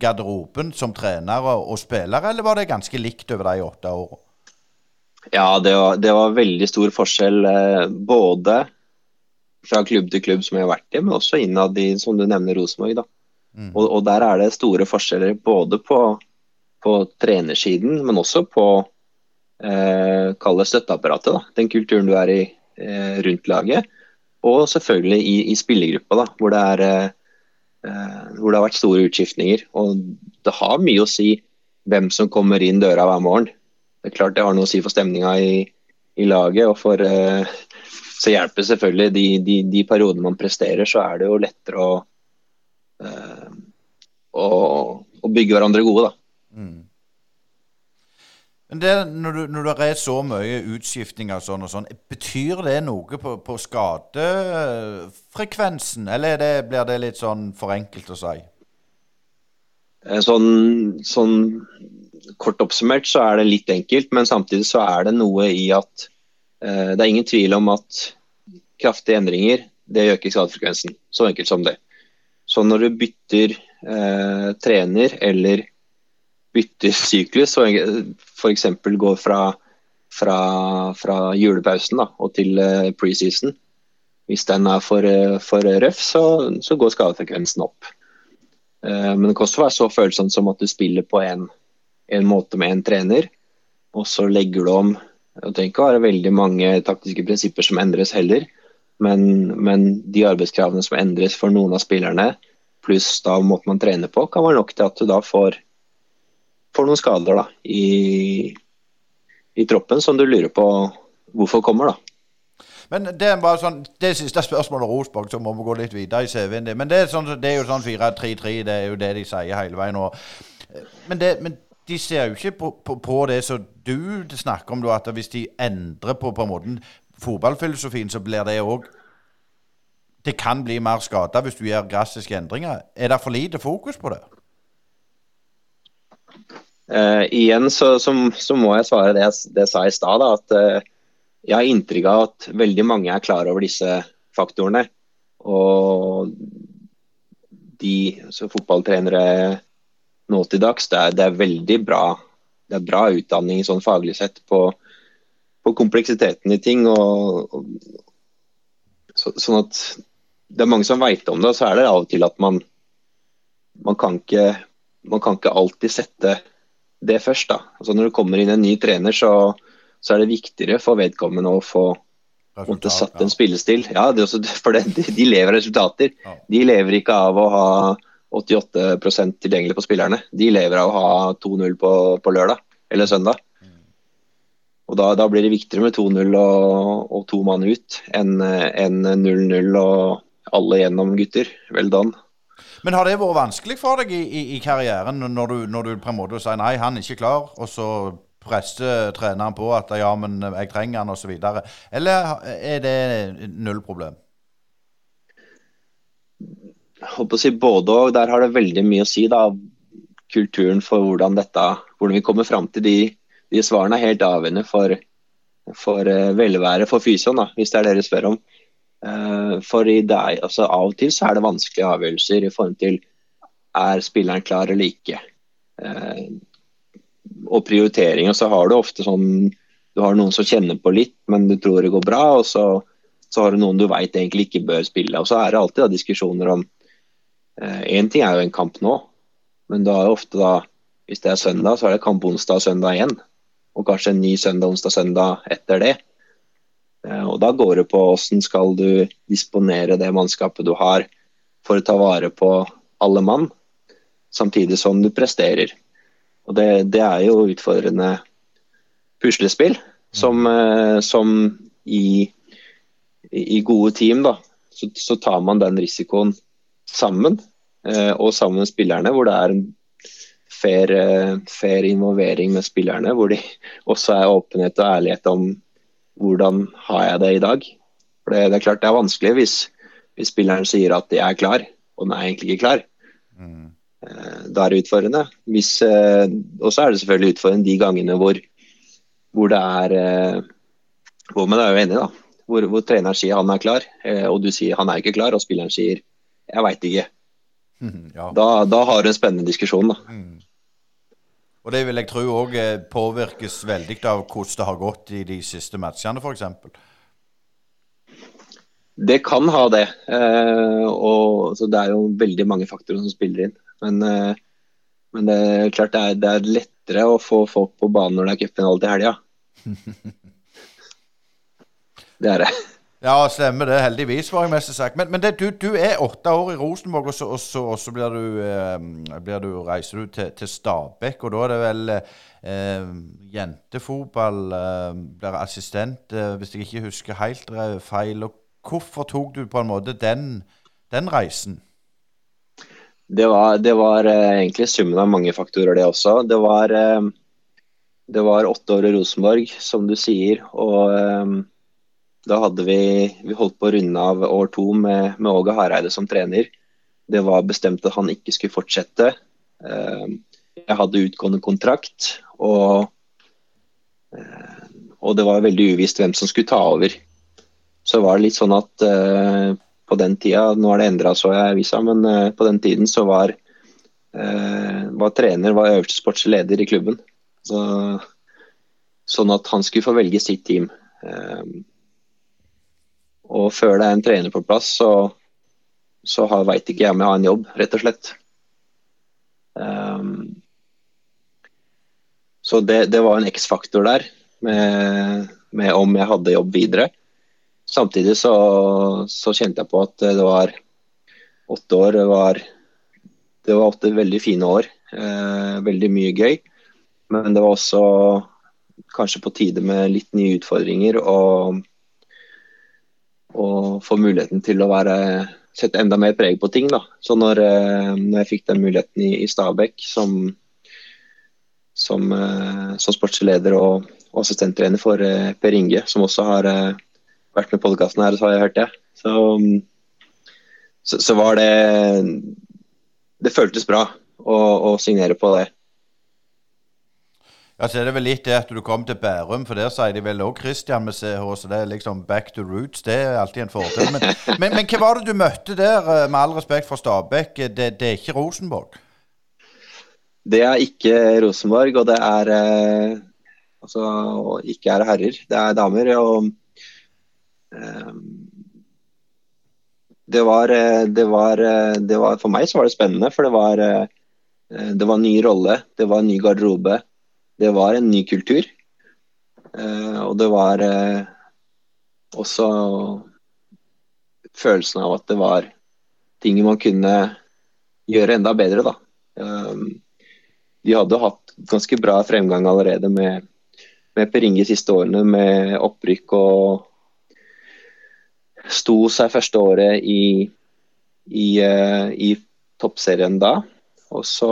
Speaker 2: garderoben som trener og spiller, eller var det ganske likt over de åtte årene?
Speaker 4: Ja, det var, det var, veldig stor forskjell. Eh, både fra klubb til klubb som jeg har vært i, men også innad i, som du nevner, Rosenborg. Mm. Og, og, der er det store forskjeller både på, på trenersiden, men også på eh, støtteapparatet. da, Den kulturen du er i eh, rundt laget. Og selvfølgelig i, i spillergruppa, da, hvor det, er, eh, hvor det har vært store utskiftninger. Og det har mye å si hvem som kommer inn døra hver morgen. Det er klart det har noe å si for stemninga i, i laget. og for eh, så hjelper selvfølgelig de, de, de, periodene man presterer, så er det jo lettere å, eh, å, å bygge hverandre gode, da.
Speaker 2: Det, når, du, når det er så mye utskiftninger og sånn, og sånn, betyr det noe på, på skadefrekvensen, eller det, blir det litt sånn for enkelt å si?
Speaker 4: Eh, sånn, sånn, kort oppsummert så er det litt enkelt, men samtidig så er det noe i at Eh, det er ingen tvil om at kraftige endringer det øker skadefrekvensen. Så enkelt som det. Så når du bytter eh, trener eller bytter syklus, og f.eks. går fra, fra, fra julepausen da, og til eh, preseason, hvis den er for, eh, for røff, så, så, går skadefrekvensen opp. Eh, men det kan også være så følsomt som at du spiller på en, en måte med en trener, og så legger du om det trenger ikke å være veldig mange taktiske prinsipper som endres heller, men, men, de arbeidskravene som endres for noen av spillerne, pluss da måten man trener på, kan være nok til at du da får, får noen skader da, i, i, troppen som du lurer på hvorfor kommer. da.
Speaker 2: Men Det er bare sånn, det siste spørsmålet Rosborg, så må vi gå litt videre i CV-en. Men det er, sånn, det er jo sånn 4-3-3, det er jo det de sier hele veien. Og, men, det, men de ser jo ikke på, på, på det som du snakker om, at hvis de endrer på, på en måte fotballfilosofien, så blir det òg Det kan bli mer skada hvis du gjør drastiske endringer. Er det for lite fokus på det?
Speaker 4: Uh, igjen så, så, så, må jeg svare det jeg, det jeg sa i stad. At uh, jeg har inntrykk av at veldig mange er klar over disse faktorene. Og de så fotballtrenere nå til dags. Det er, det er veldig bra, det er bra utdanning sånn faglig sett på, på kompleksiteten i ting. Og, og, så, sånn at det er mange som veit om det, og så er det av og til at man man kan ikke, man kan ikke alltid sette det først. da. Altså Når det kommer inn en ny trener, så, så er det viktigere for vedkommende å få måtte satt en spillestil. Ja, det også, for det, de, lever av resultater. De lever ikke av å ha 88% tilgjengelig på spillerne. De lever av å ha 2-0 på, på, lørdag eller søndag. Og Da, da blir det viktigere med 2-0 og, og, to mann ut enn 0-0 og alle gjennom gutter. Vel done.
Speaker 2: Men har det vært vanskelig for deg i, i, i karrieren når du, når du, på en måte sier nei, han er ikke klar, og så presser treneren på at ja, men jeg trenger han osv. Eller er det null problem?
Speaker 4: Jeg håper å si både og. Der har det veldig mye å si. da, Kulturen for hvordan, dette, hvordan vi kommer fram til de, de, svarene er helt avgjørende for, for uh, velvære for fysioen, da, hvis det er det dere spør om. Uh, for i deg, altså, Av og til så er det vanskelige avgjørelser i form til er spilleren klar eller ikke. Uh, og prioritering. Og så har du ofte sånn Du har noen som kjenner på litt, men du tror det går bra. og så, så har du noen du veit egentlig ikke bør spille. Og så er det alltid da, diskusjoner om Én eh, ting er jo en kamp nå, men da er ofte da Hvis det er søndag, så er det kamp onsdag og søndag igjen. Og kanskje en ny søndag, onsdag, søndag etter det. Eh, og da går det på hvordan skal du disponere det mannskapet du har for å ta vare på alle mann, samtidig som du presterer. Og det, det er jo utfordrende puslespill som, eh, som i, i, gode team, da, så, så tar man den risikoen sammen, eh, og sammen med spillerne, hvor det er en fair, fair, involvering med spillerne. Hvor de også er åpenhet og ærlighet om hvordan har jeg det i dag. For det, det er klart det er vanskelig hvis, hvis spilleren sier at jeg er klar, og den er egentlig ikke klar. Mm. Eh, da er det utfordrende. Og så er det selvfølgelig utfordrende de gangene hvor, hvor det er Hvor man er jo enig, da. Hvor, hvor treneren sier han er klar, og du sier han er ikke klar, og spilleren sier jeg veit ikke. Ja. Da, da, har du en spennende diskusjon, da. Mm.
Speaker 2: Og det vil jeg tro òg eh, påvirkes veldig av hvordan det har gått i de siste matchene, f.eks.
Speaker 4: Det kan ha det. Eh, og, så det er jo veldig mange faktorer som spiller inn. Men, eh, men det er klart det er, det er, lettere å få folk på banen når det er cupfinale til helga. Det er det.
Speaker 2: Ja, stemmer det. Heldigvis, var jeg mest sagt. Men, men det, du, du, er åtte år i Rosenborg, og så, og så, og så blir, du, eh, blir du, reiser du til, til Stabekk. Og da er det vel eh, jentefotball, eh, blir assistent, eh, hvis jeg ikke husker helt feil. Og hvorfor tok du på en måte den, den reisen?
Speaker 4: Det var, det var uh, egentlig summen av mange faktorer, det også. Det var, uh, det var åtte år i Rosenborg, som du sier. Og da hadde vi, vi holdt på å runde av år to med, med Åge Hareide som trener. Det var bestemt at han ikke skulle fortsette. Uh, jeg hadde utgående kontrakt, og, og det var veldig uvisst hvem som skulle ta over så var det litt sånn at uh, på den tida, nå er det endra så jeg visa, men på den tiden så var, var trener var øverste sportslig leder i klubben. Så, sånn at han skulle få velge sitt team. Og før det er en trener på plass, så, så veit ikke jeg om jeg har en jobb, rett og slett. Um, så det, det, var en X-faktor der med, med om jeg hadde jobb videre. Samtidig så, så, kjente jeg på at det var åtte år var, det var åtte veldig fine år. Eh, veldig mye gøy. Men det var også kanskje på tide med litt nye utfordringer og, og få muligheten til å være, sette enda mer preg på ting. Da. Så når, eh, når jeg fikk den muligheten i, i Stabæk som, som, eh, som sportsleder og, og assistenttrener for eh, Per Inge, som også har vært med i podkasten her, så har jeg hørt det. Så, så, så, var det Det føltes bra å, å signere på det.
Speaker 2: Ja, så er det vel litt det at du kom til Bærum, for der sier de vel òg Christian med CH, så det er liksom back to roots. Det er alltid en fordel. Men, men, men hva var det du møtte der, eh, med all respekt for Stabæk? Det, det, er ikke Rosenborg?
Speaker 4: Det er ikke Rosenborg, og det er eh, altså ikke er herrer, det er damer. og Ehm, det var, eh, det, var, eh, det var, For meg så var det spennende, for det var, eh, det var en ny rolle. Det var en ny garderobe. Det var en ny kultur. Og det var også følelsen av at det var ting man kunne gjøre enda bedre, da. De hadde hatt ganske bra fremgang allerede med, med Per Inge siste årene, med opprykk og sto seg første året i, i, i toppserien da. Og så,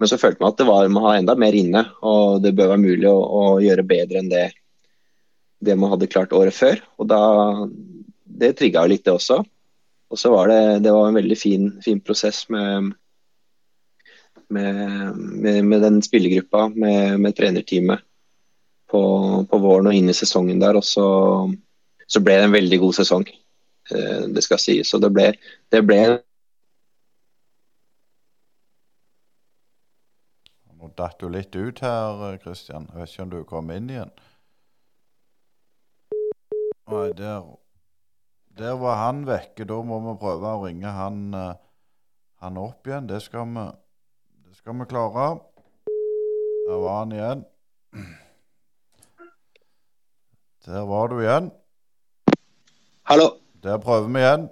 Speaker 4: men så følte man at det var, man har enda mer inne, og det bør være mulig å, å gjøre bedre enn det, det, man hadde klart året før. Og da, Det trigga jo litt, det også. Og så var det, det var en veldig fin, fin prosess med, med, med, med, den spillergruppa, med, med trenerteamet på, på, våren og inn i sesongen der. Og så så ble det en veldig god sesong. Eh, det skal sies. Så det ble, det ble
Speaker 2: datt du litt ut her, Kristian. Jeg vet ikke om du kom inn igjen. Nei, der, der var han vekke. Da må vi prøve å ringe han, eh, han opp igjen. Det skal vi, det skal vi klare. Der var han igjen. Der var du igjen.
Speaker 4: Hallo.
Speaker 2: Der prøver vi igjen.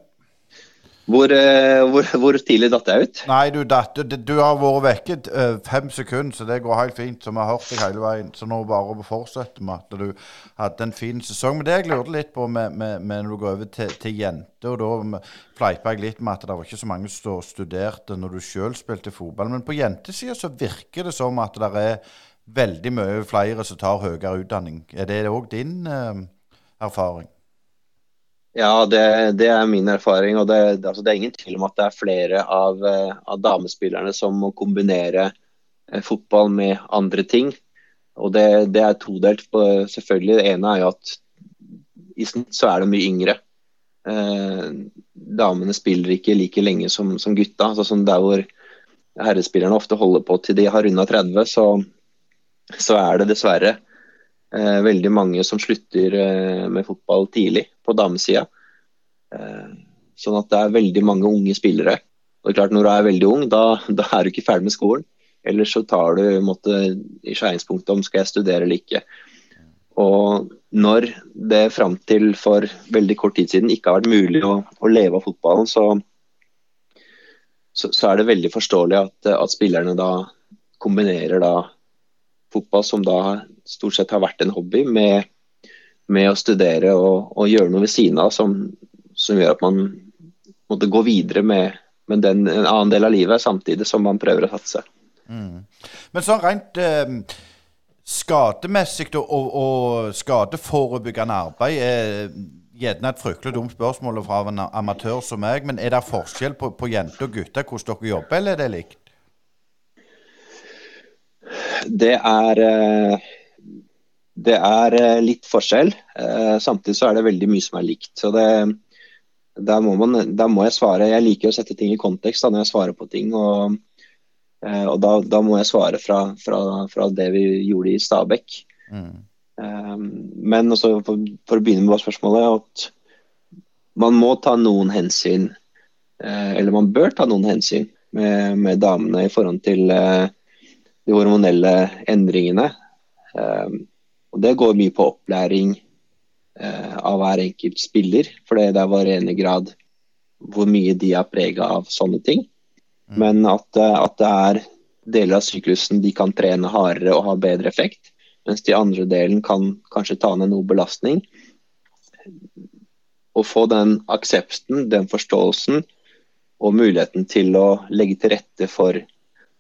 Speaker 4: Hvor, uh, hvor, hvor tidlig datt jeg ut?
Speaker 2: Nei, du datt du, du, har vært vekket uh, fem sekunder, så det går helt fint. Så vi har hørt deg hele veien. Så nå bare fortsetter med at du hadde en fin sesong. Men det jeg lurte litt på med, med, med når du går over til, til jenter, og da fleipa jeg litt med at det var ikke så mange som studerte når du sjøl spilte fotball. Men på jentesida så virker det som at det er veldig mye flere som tar høyere utdanning. Er det òg din uh, erfaring?
Speaker 4: Ja, det, det, er min erfaring. og det, altså, det, er ingen tvil om at det er flere av, eh, av damespillerne som må kombinere eh, fotball med andre ting. Og det, det er todelt. På, selvfølgelig. Det ene er jo at i snitt så er det mye yngre. Eh, damene spiller ikke like lenge som, som gutta. Altså, sånn der hvor herrespillerne ofte holder på til de har runda 30, så, så er det dessverre veldig mange som slutter eh, med fotball tidlig på damesida. Sånn at det er veldig mange unge spillere. Og det er klart Når du er veldig ung, da, da er du ikke ferdig med skolen. Eller så tar du måtte, i skjæringspunktet om skal jeg studere eller ikke. Og når det fram til for veldig kort tid siden ikke har vært mulig å, å leve av fotballen, så, så, så, er det veldig forståelig at, at, spillerne da kombinerer da fotball, som da stort sett har vært en hobby, med, med å studere og, og, gjøre noe ved siden av som, som gjør at man måtte gå videre med, med den, en annen del av livet, samtidig som man prøver å satse. Mm.
Speaker 2: Men sånn rent eh, skademessig og, og, skadeforebyggende arbeid er gjerne et fryktelig dumt spørsmål fra en amatør som meg, men er det forskjell på, på jenter og gutter hvordan dere jobber, eller er det likt?
Speaker 4: Det er eh, det er eh, litt forskjell. Eh, samtidig så er det veldig mye som er likt. så det der må, må jeg svare. Jeg liker å sette ting i kontekst da, når jeg svarer på ting. og Eh, og da, da, må jeg svare fra, fra, fra, det vi gjorde i Stabekk. Mm. Um, men også for, for, å begynne med spørsmålet at man må ta noen hensyn, uh, eller man bør ta noen hensyn med, med damene i forhold til uh, de hormonelle endringene. Um, og Det går mye på opplæring eh, av hver enkelt spiller, for det er varierende grad hvor mye de er prega av sånne ting. Mm. Men at, eh, at, det er deler av syklusen de kan trene hardere og ha bedre effekt, mens de andre delen kan kanskje ta ned noe belastning. Å få den aksepten, den forståelsen og muligheten til å legge til rette for,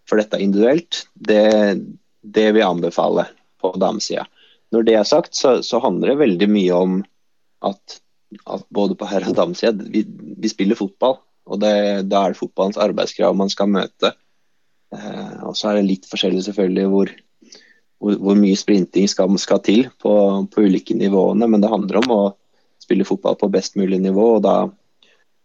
Speaker 4: for dette individuelt, det, det vil jeg anbefale på damesida. Når det er sagt, så, så, handler det veldig mye om at, at både på herre- og damesida vi, vi spiller fotball. Og det, Da er det fotballens arbeidskrav man skal møte. Eh, og Så er det litt forskjellig selvfølgelig hvor, hvor, hvor mye sprinting skal, skal til på, på, ulike nivåene, men det handler om å spille fotball på best mulig nivå. og da,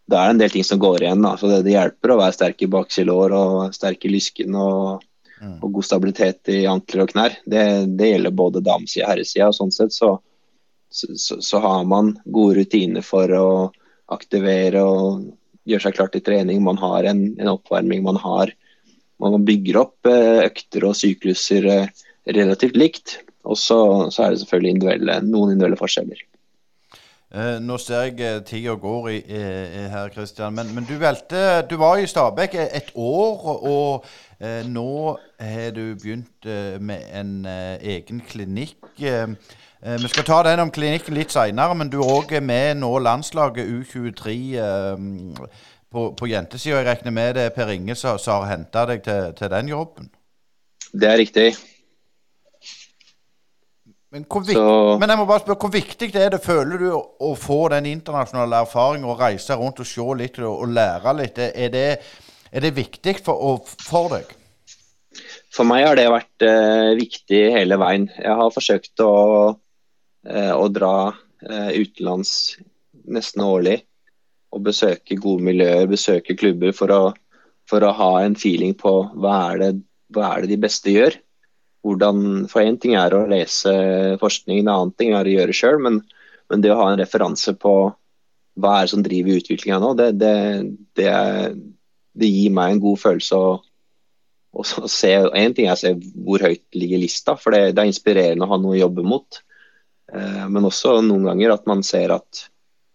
Speaker 4: da er det en del ting som går igjen. Da. Så det, det hjelper å være sterk i baksilår og sterk i lysken og, mm. og, god stabilitet i ankler og knær. Det, det gjelder både damesida og herresida. Sånn sett så, så, så, har man gode rutiner for å aktivere og gjøre seg klar til trening, man har en, en oppvarming, man har man bygger opp eh, økter og sykluser eh, relativt likt. Og så, så er det selvfølgelig individuelle, noen individuelle forskjeller.
Speaker 2: Eh, nå ser jeg eh, tida går i, i, her, Kristian. Men, men, du valgte Du var i Stabekk et år, og eh, nå har du begynt eh, med en egen klinikk. Eh, vi skal ta den om klinikken litt seinere, men du er òg med nå landslaget U23 eh, på, på jentesida. Jeg regner med det er Per Inge som har henta deg til, til, den jobben?
Speaker 4: Det er riktig.
Speaker 2: Men, Så... men, jeg må bare spørre, hvor viktig det er det føler du å få den internasjonale erfaringen og reise rundt og se litt og, og lære litt? Er det, er det viktig for, for, deg?
Speaker 4: For meg har det vært eh, viktig hele veien. Jeg har forsøkt å Eh, å dra eh, utenlands nesten årlig og besøke gode miljøer, besøke klubber for å, for å ha en feeling på hva er, det, hva er det de beste gjør. Hvordan, for Én ting er å lese forskning, en annen ting er å gjøre sjøl. Men, men, det å ha en referanse på hva er det som driver utviklinga nå, det, det, det, det, gir meg en god følelse. å, å se, En ting er å se hvor høyt ligger lista, for det, er inspirerende å ha noe å jobbe mot. Eh, men også noen ganger at man ser at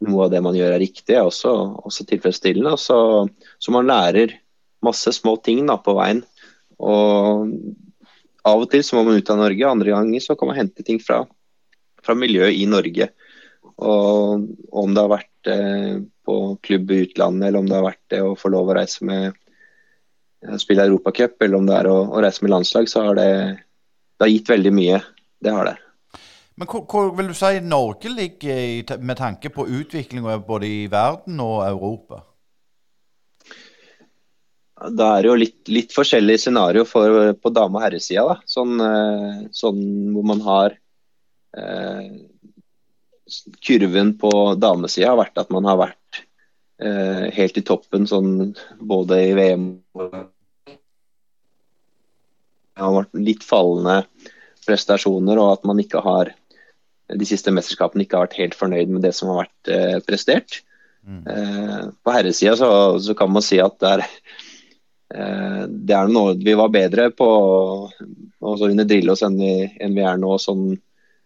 Speaker 4: noe av det man gjør er riktig, er også, også tilfredsstillende. Så, så, man lærer masse små ting da, på veien. Og av og til så må man ut av Norge, andre ganger så kan man hente ting fra, fra miljøet i Norge. Og om det har vært eh, på klubb i utlandet, eller om det har vært det å få lov å reise med eh, spille Europacup, eller om det er å, å, reise med landslag, så har det, det har gitt veldig mye. Det har det.
Speaker 2: Men hvor, hvor, vil du si Norge ligger i, med tanke på utviklinga både i verden og Europa?
Speaker 4: Da er det jo litt, litt forskjellig scenario for, på dame- og herresida. Sånn, eh, sånn, hvor man har eh, Kurven på damesida har vært at man har vært eh, helt i toppen sånn både i VM og har vært litt fallende prestasjoner, og at man ikke har de siste mesterskapene ikke har vært helt fornøyd med det som har vært eh, prestert. Mm. Eh, på herresida så, så, kan man si at det er, det er noe vi var bedre på også under Drillos enn, enn vi er nå. sånn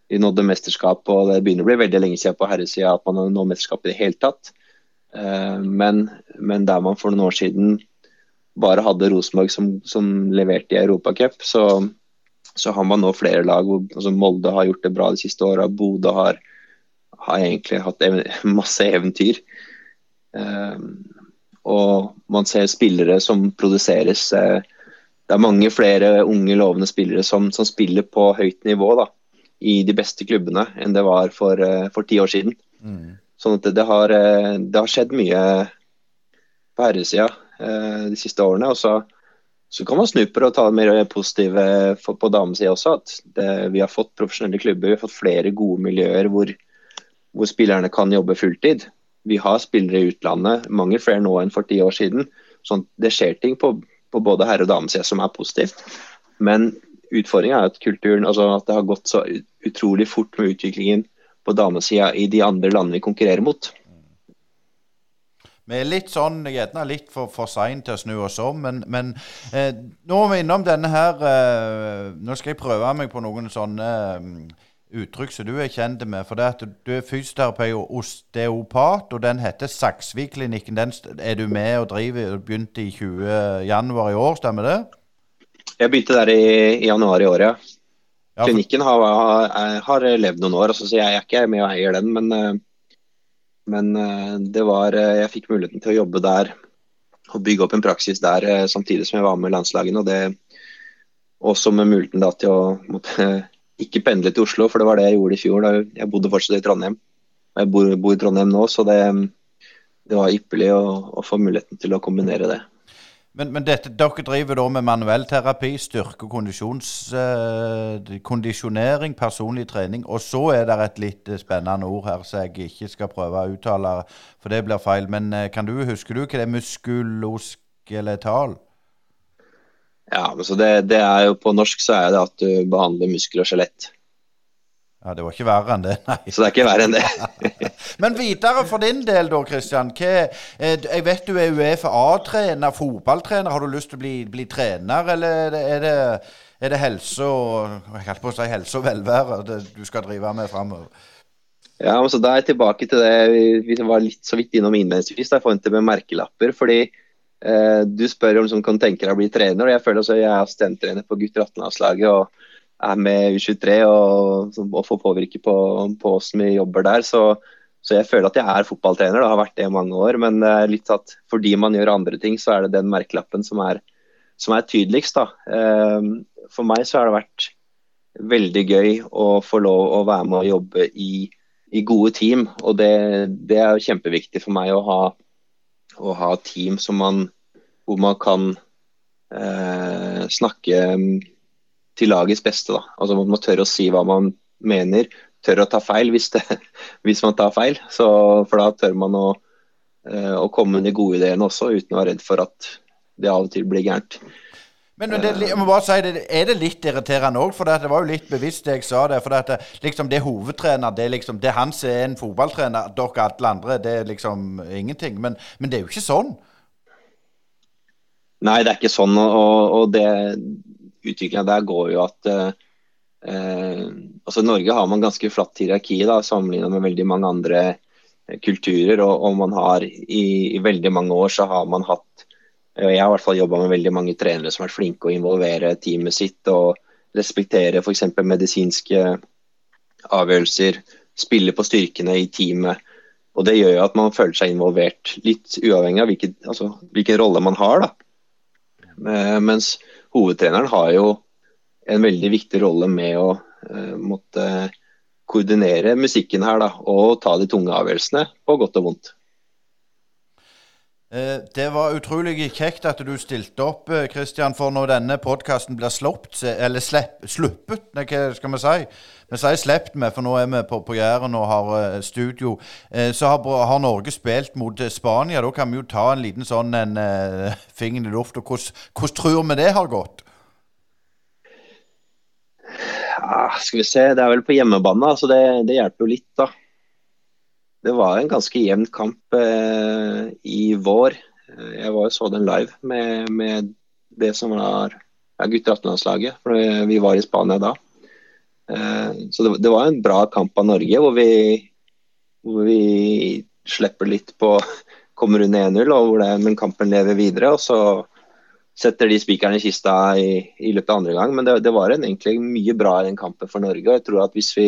Speaker 4: vi nådde mesterskap, og det begynner å bli veldig lenge siden på herresida at man har nådd mesterskap i det hele tatt. Eh, men, men, der man for noen år siden bare hadde Rosenborg som, som leverte i Europacup, så, så har man nå flere lag. Altså Molde har gjort det bra de siste åra. Bodø har, har, egentlig hatt masse eventyr. Og man ser spillere som produseres. Uh, det er mange flere unge, lovende spillere som, som spiller på høyt nivå da, i de beste klubbene enn det var for, uh, for ti år siden. Mm. Sånn at det, det, har, uh, det har skjedd mye på herresida de siste årene. og så så kan man snu på det og ta det mer positive på damesida også. At det, vi har fått profesjonelle klubber, vi har fått flere gode miljøer hvor, hvor, spillerne kan jobbe fulltid. Vi har spillere i utlandet, mange flere nå enn for ti år siden. Sånn, det skjer ting på, på både herre- og damesida som er positivt. Men utfordringa er at kulturen, altså at det har gått så utrolig fort med utviklingen på damesida i de andre landene vi konkurrerer mot.
Speaker 2: Vi er litt sånn, gjerne litt for, for seint til å snu oss om, men, men eh, nå er vi innom denne her eh, Nå skal jeg prøve meg på noen sånne eh, uttrykk som du er kjent med. For det at du er fysioterapeut og osteopat, og den heter Saksvik-klinikken. Den er du med og driver, og begynte i 20. januar i år, stemmer det?
Speaker 4: Jeg begynte der i, i januar i år, ja. Klinikken har, har, har, levd noen år, altså, så jeg er ikke med og eier den. men eh, men eh, det var, eh, jeg fikk muligheten til å jobbe der og bygge opp en praksis der samtidig som jeg var med landslagene. og det Også med muligheten da til å måtte, ikke pendle til Oslo, for det var det jeg gjorde i fjor. da Jeg bodde fortsatt i Trondheim. Jeg bor, bor i Trondheim nå, så det, det var ypperlig å, å få muligheten til å kombinere det.
Speaker 2: Men, men dette, dere driver da med manuell terapi, styrke- og eh, kondisjonering, personlig trening. Og så er det et litt eh, spennende ord her som jeg ikke skal prøve å uttale, for det blir feil. Men eh, kan du, husker du hva det er muskuloskeletal?
Speaker 4: Ja, altså det, det, er jo på norsk så er det at du behandler muskel og skjelett.
Speaker 2: Ja, Det var ikke verre enn det, nei.
Speaker 4: Så det er ikke verre enn det.
Speaker 2: Men videre for din del, da, Kristian. Eh, jeg vet du er Uefa-trener, fotballtrener. Har du lyst til å bli, bli trener, eller er det, er det helse og jeg holdt på å si helse og velvære du skal drive med framover?
Speaker 4: Ja, men så Da er jeg tilbake til det vi var litt så vidt innom innledningsvis, i forhold til med merkelapper. fordi Du spør om du kan tenke deg å bli trener. og Jeg føler også jeg er assistenttrener på gutter 18-landslaget. og er med U23 og, og får påvirke på, på hvordan vi jobber der. Så, så, jeg føler at jeg er fotballtrener, det har vært det i mange år. Men litt at fordi man gjør andre ting, så er det den merkelappen som er, som er tydeligst. Da. Ehm, for meg så har det vært veldig gøy å få lov å være med og jobbe i, i gode team. Og det, det, er kjempeviktig for meg å ha, å ha team man, hvor man kan eh, snakke til lagets beste. Da. Altså Man må tørre å si hva man mener, tørre å ta feil hvis, det, hvis man tar feil. Så, for da tør man å, eh, å komme med de gode ideene også, uten å være redd for at det av og til blir gærent.
Speaker 2: Men, det, jeg må bare si det, Er det litt irriterende òg? For det var jo litt bevisst det jeg sa det. For det, liksom, det er hovedtrener, det er liksom, det han som er en fotballtrener. Dere alle andre, det er liksom ingenting. Men, men det er jo ikke sånn.
Speaker 4: Nei, det er ikke sånn. Og, og det, utviklinga der går jo at eh, eh, altså Norge har man ganske flatt hierarki da, sammenlignet med veldig mange andre kulturer. Og, og man har i, i, veldig mange år så har man hatt Jeg har i hvert fall jobba med veldig mange trenere som har vært flinke å involvere teamet sitt og respektere f.eks. medisinske avgjørelser, spille på styrkene i teamet. Og Det gjør jo at man føler seg involvert, litt uavhengig av hvilken, altså, hvilken rolle man har. da. Eh, mens hovedtreneren har jo en veldig viktig rolle med å uh, måtte koordinere musikken her da, og ta de tunge avgjørelsene på godt og vondt.
Speaker 2: Eh, det var utrolig kjekt at du stilte opp, Kristian. For når denne podkasten blir sluppet, eller sluppet, hva skal vi si? Vi sier sluppet for nå er vi på, på Jæren og har studio. Så har, har, Norge spilt mot Spania. Da kan vi jo ta en liten sånn en, uh, finger i lufta. Hvordan, tror vi det har gått?
Speaker 4: Ja, skal vi se, det er vel på hjemmebane, så det, det, hjelper jo litt, da. Det var en ganske jevn kamp eh, i vår. Jeg var jo så den live med, med det som var ja, gutter 18-landslaget. For vi var i Spania da. Eh, så det, det, var en bra kamp av Norge, hvor vi, hvor vi slipper litt på Kommer under 1-0, men kampen lever videre. og så setter de spikerne i kista i, i, løpet av andre gang. Men det, det var en, egentlig mye bra i den kampen for Norge. og jeg tror at Hvis vi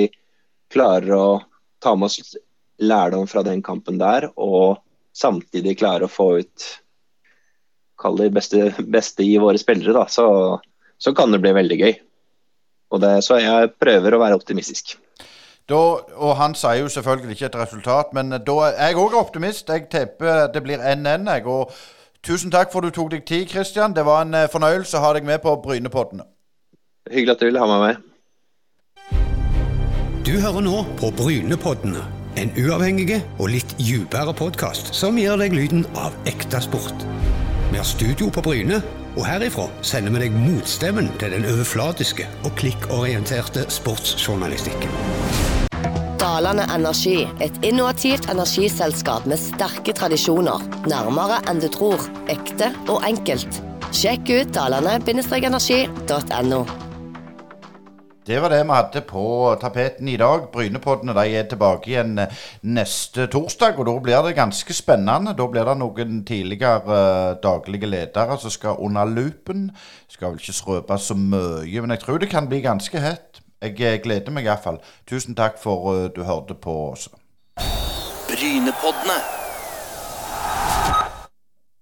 Speaker 4: klarer å ta med oss lærdom fra den kampen der, og samtidig klare å få ut kall det beste, beste i våre spillere, da, så, så, kan det bli veldig gøy. Og det, så jeg prøver å være optimistisk.
Speaker 2: Da, og Han sier jo selvfølgelig ikke et resultat, men da er jeg òg optimist. Jeg tipper det blir 1-1. og Tusen takk for at du tok deg tid, Kristian. Det var en eh, fornøyelse å ha deg med på Brynepoddene.
Speaker 4: Hyggelig at du ville ha meg med.
Speaker 1: Du hører nå på Brynepoddene. En uavhengig og litt dypere podkast som gir deg lyden av ekte sport. Vi har studio på Bryne, og herifra sender vi deg motstemmen til den overflatiske og klikkorienterte sportsjournalistikken.
Speaker 3: Dalane Energi, et innovativt energiselskap med sterke tradisjoner. Nærmere enn du tror. Ekte og enkelt. Sjekk ut dalane-energi.no.
Speaker 2: Det var det vi hadde på tapeten i dag. Brynepoddene de er tilbake igjen eh, neste torsdag. Og da blir det ganske spennende. Da blir det noen tidligere uh, daglige ledere som skal under loopen. Skal vel ikke røpe så mye, men jeg tror det kan bli ganske hett. Jeg eh, gleder meg iallfall. Tusen takk for uh, du hørte på oss. Brynepoddene.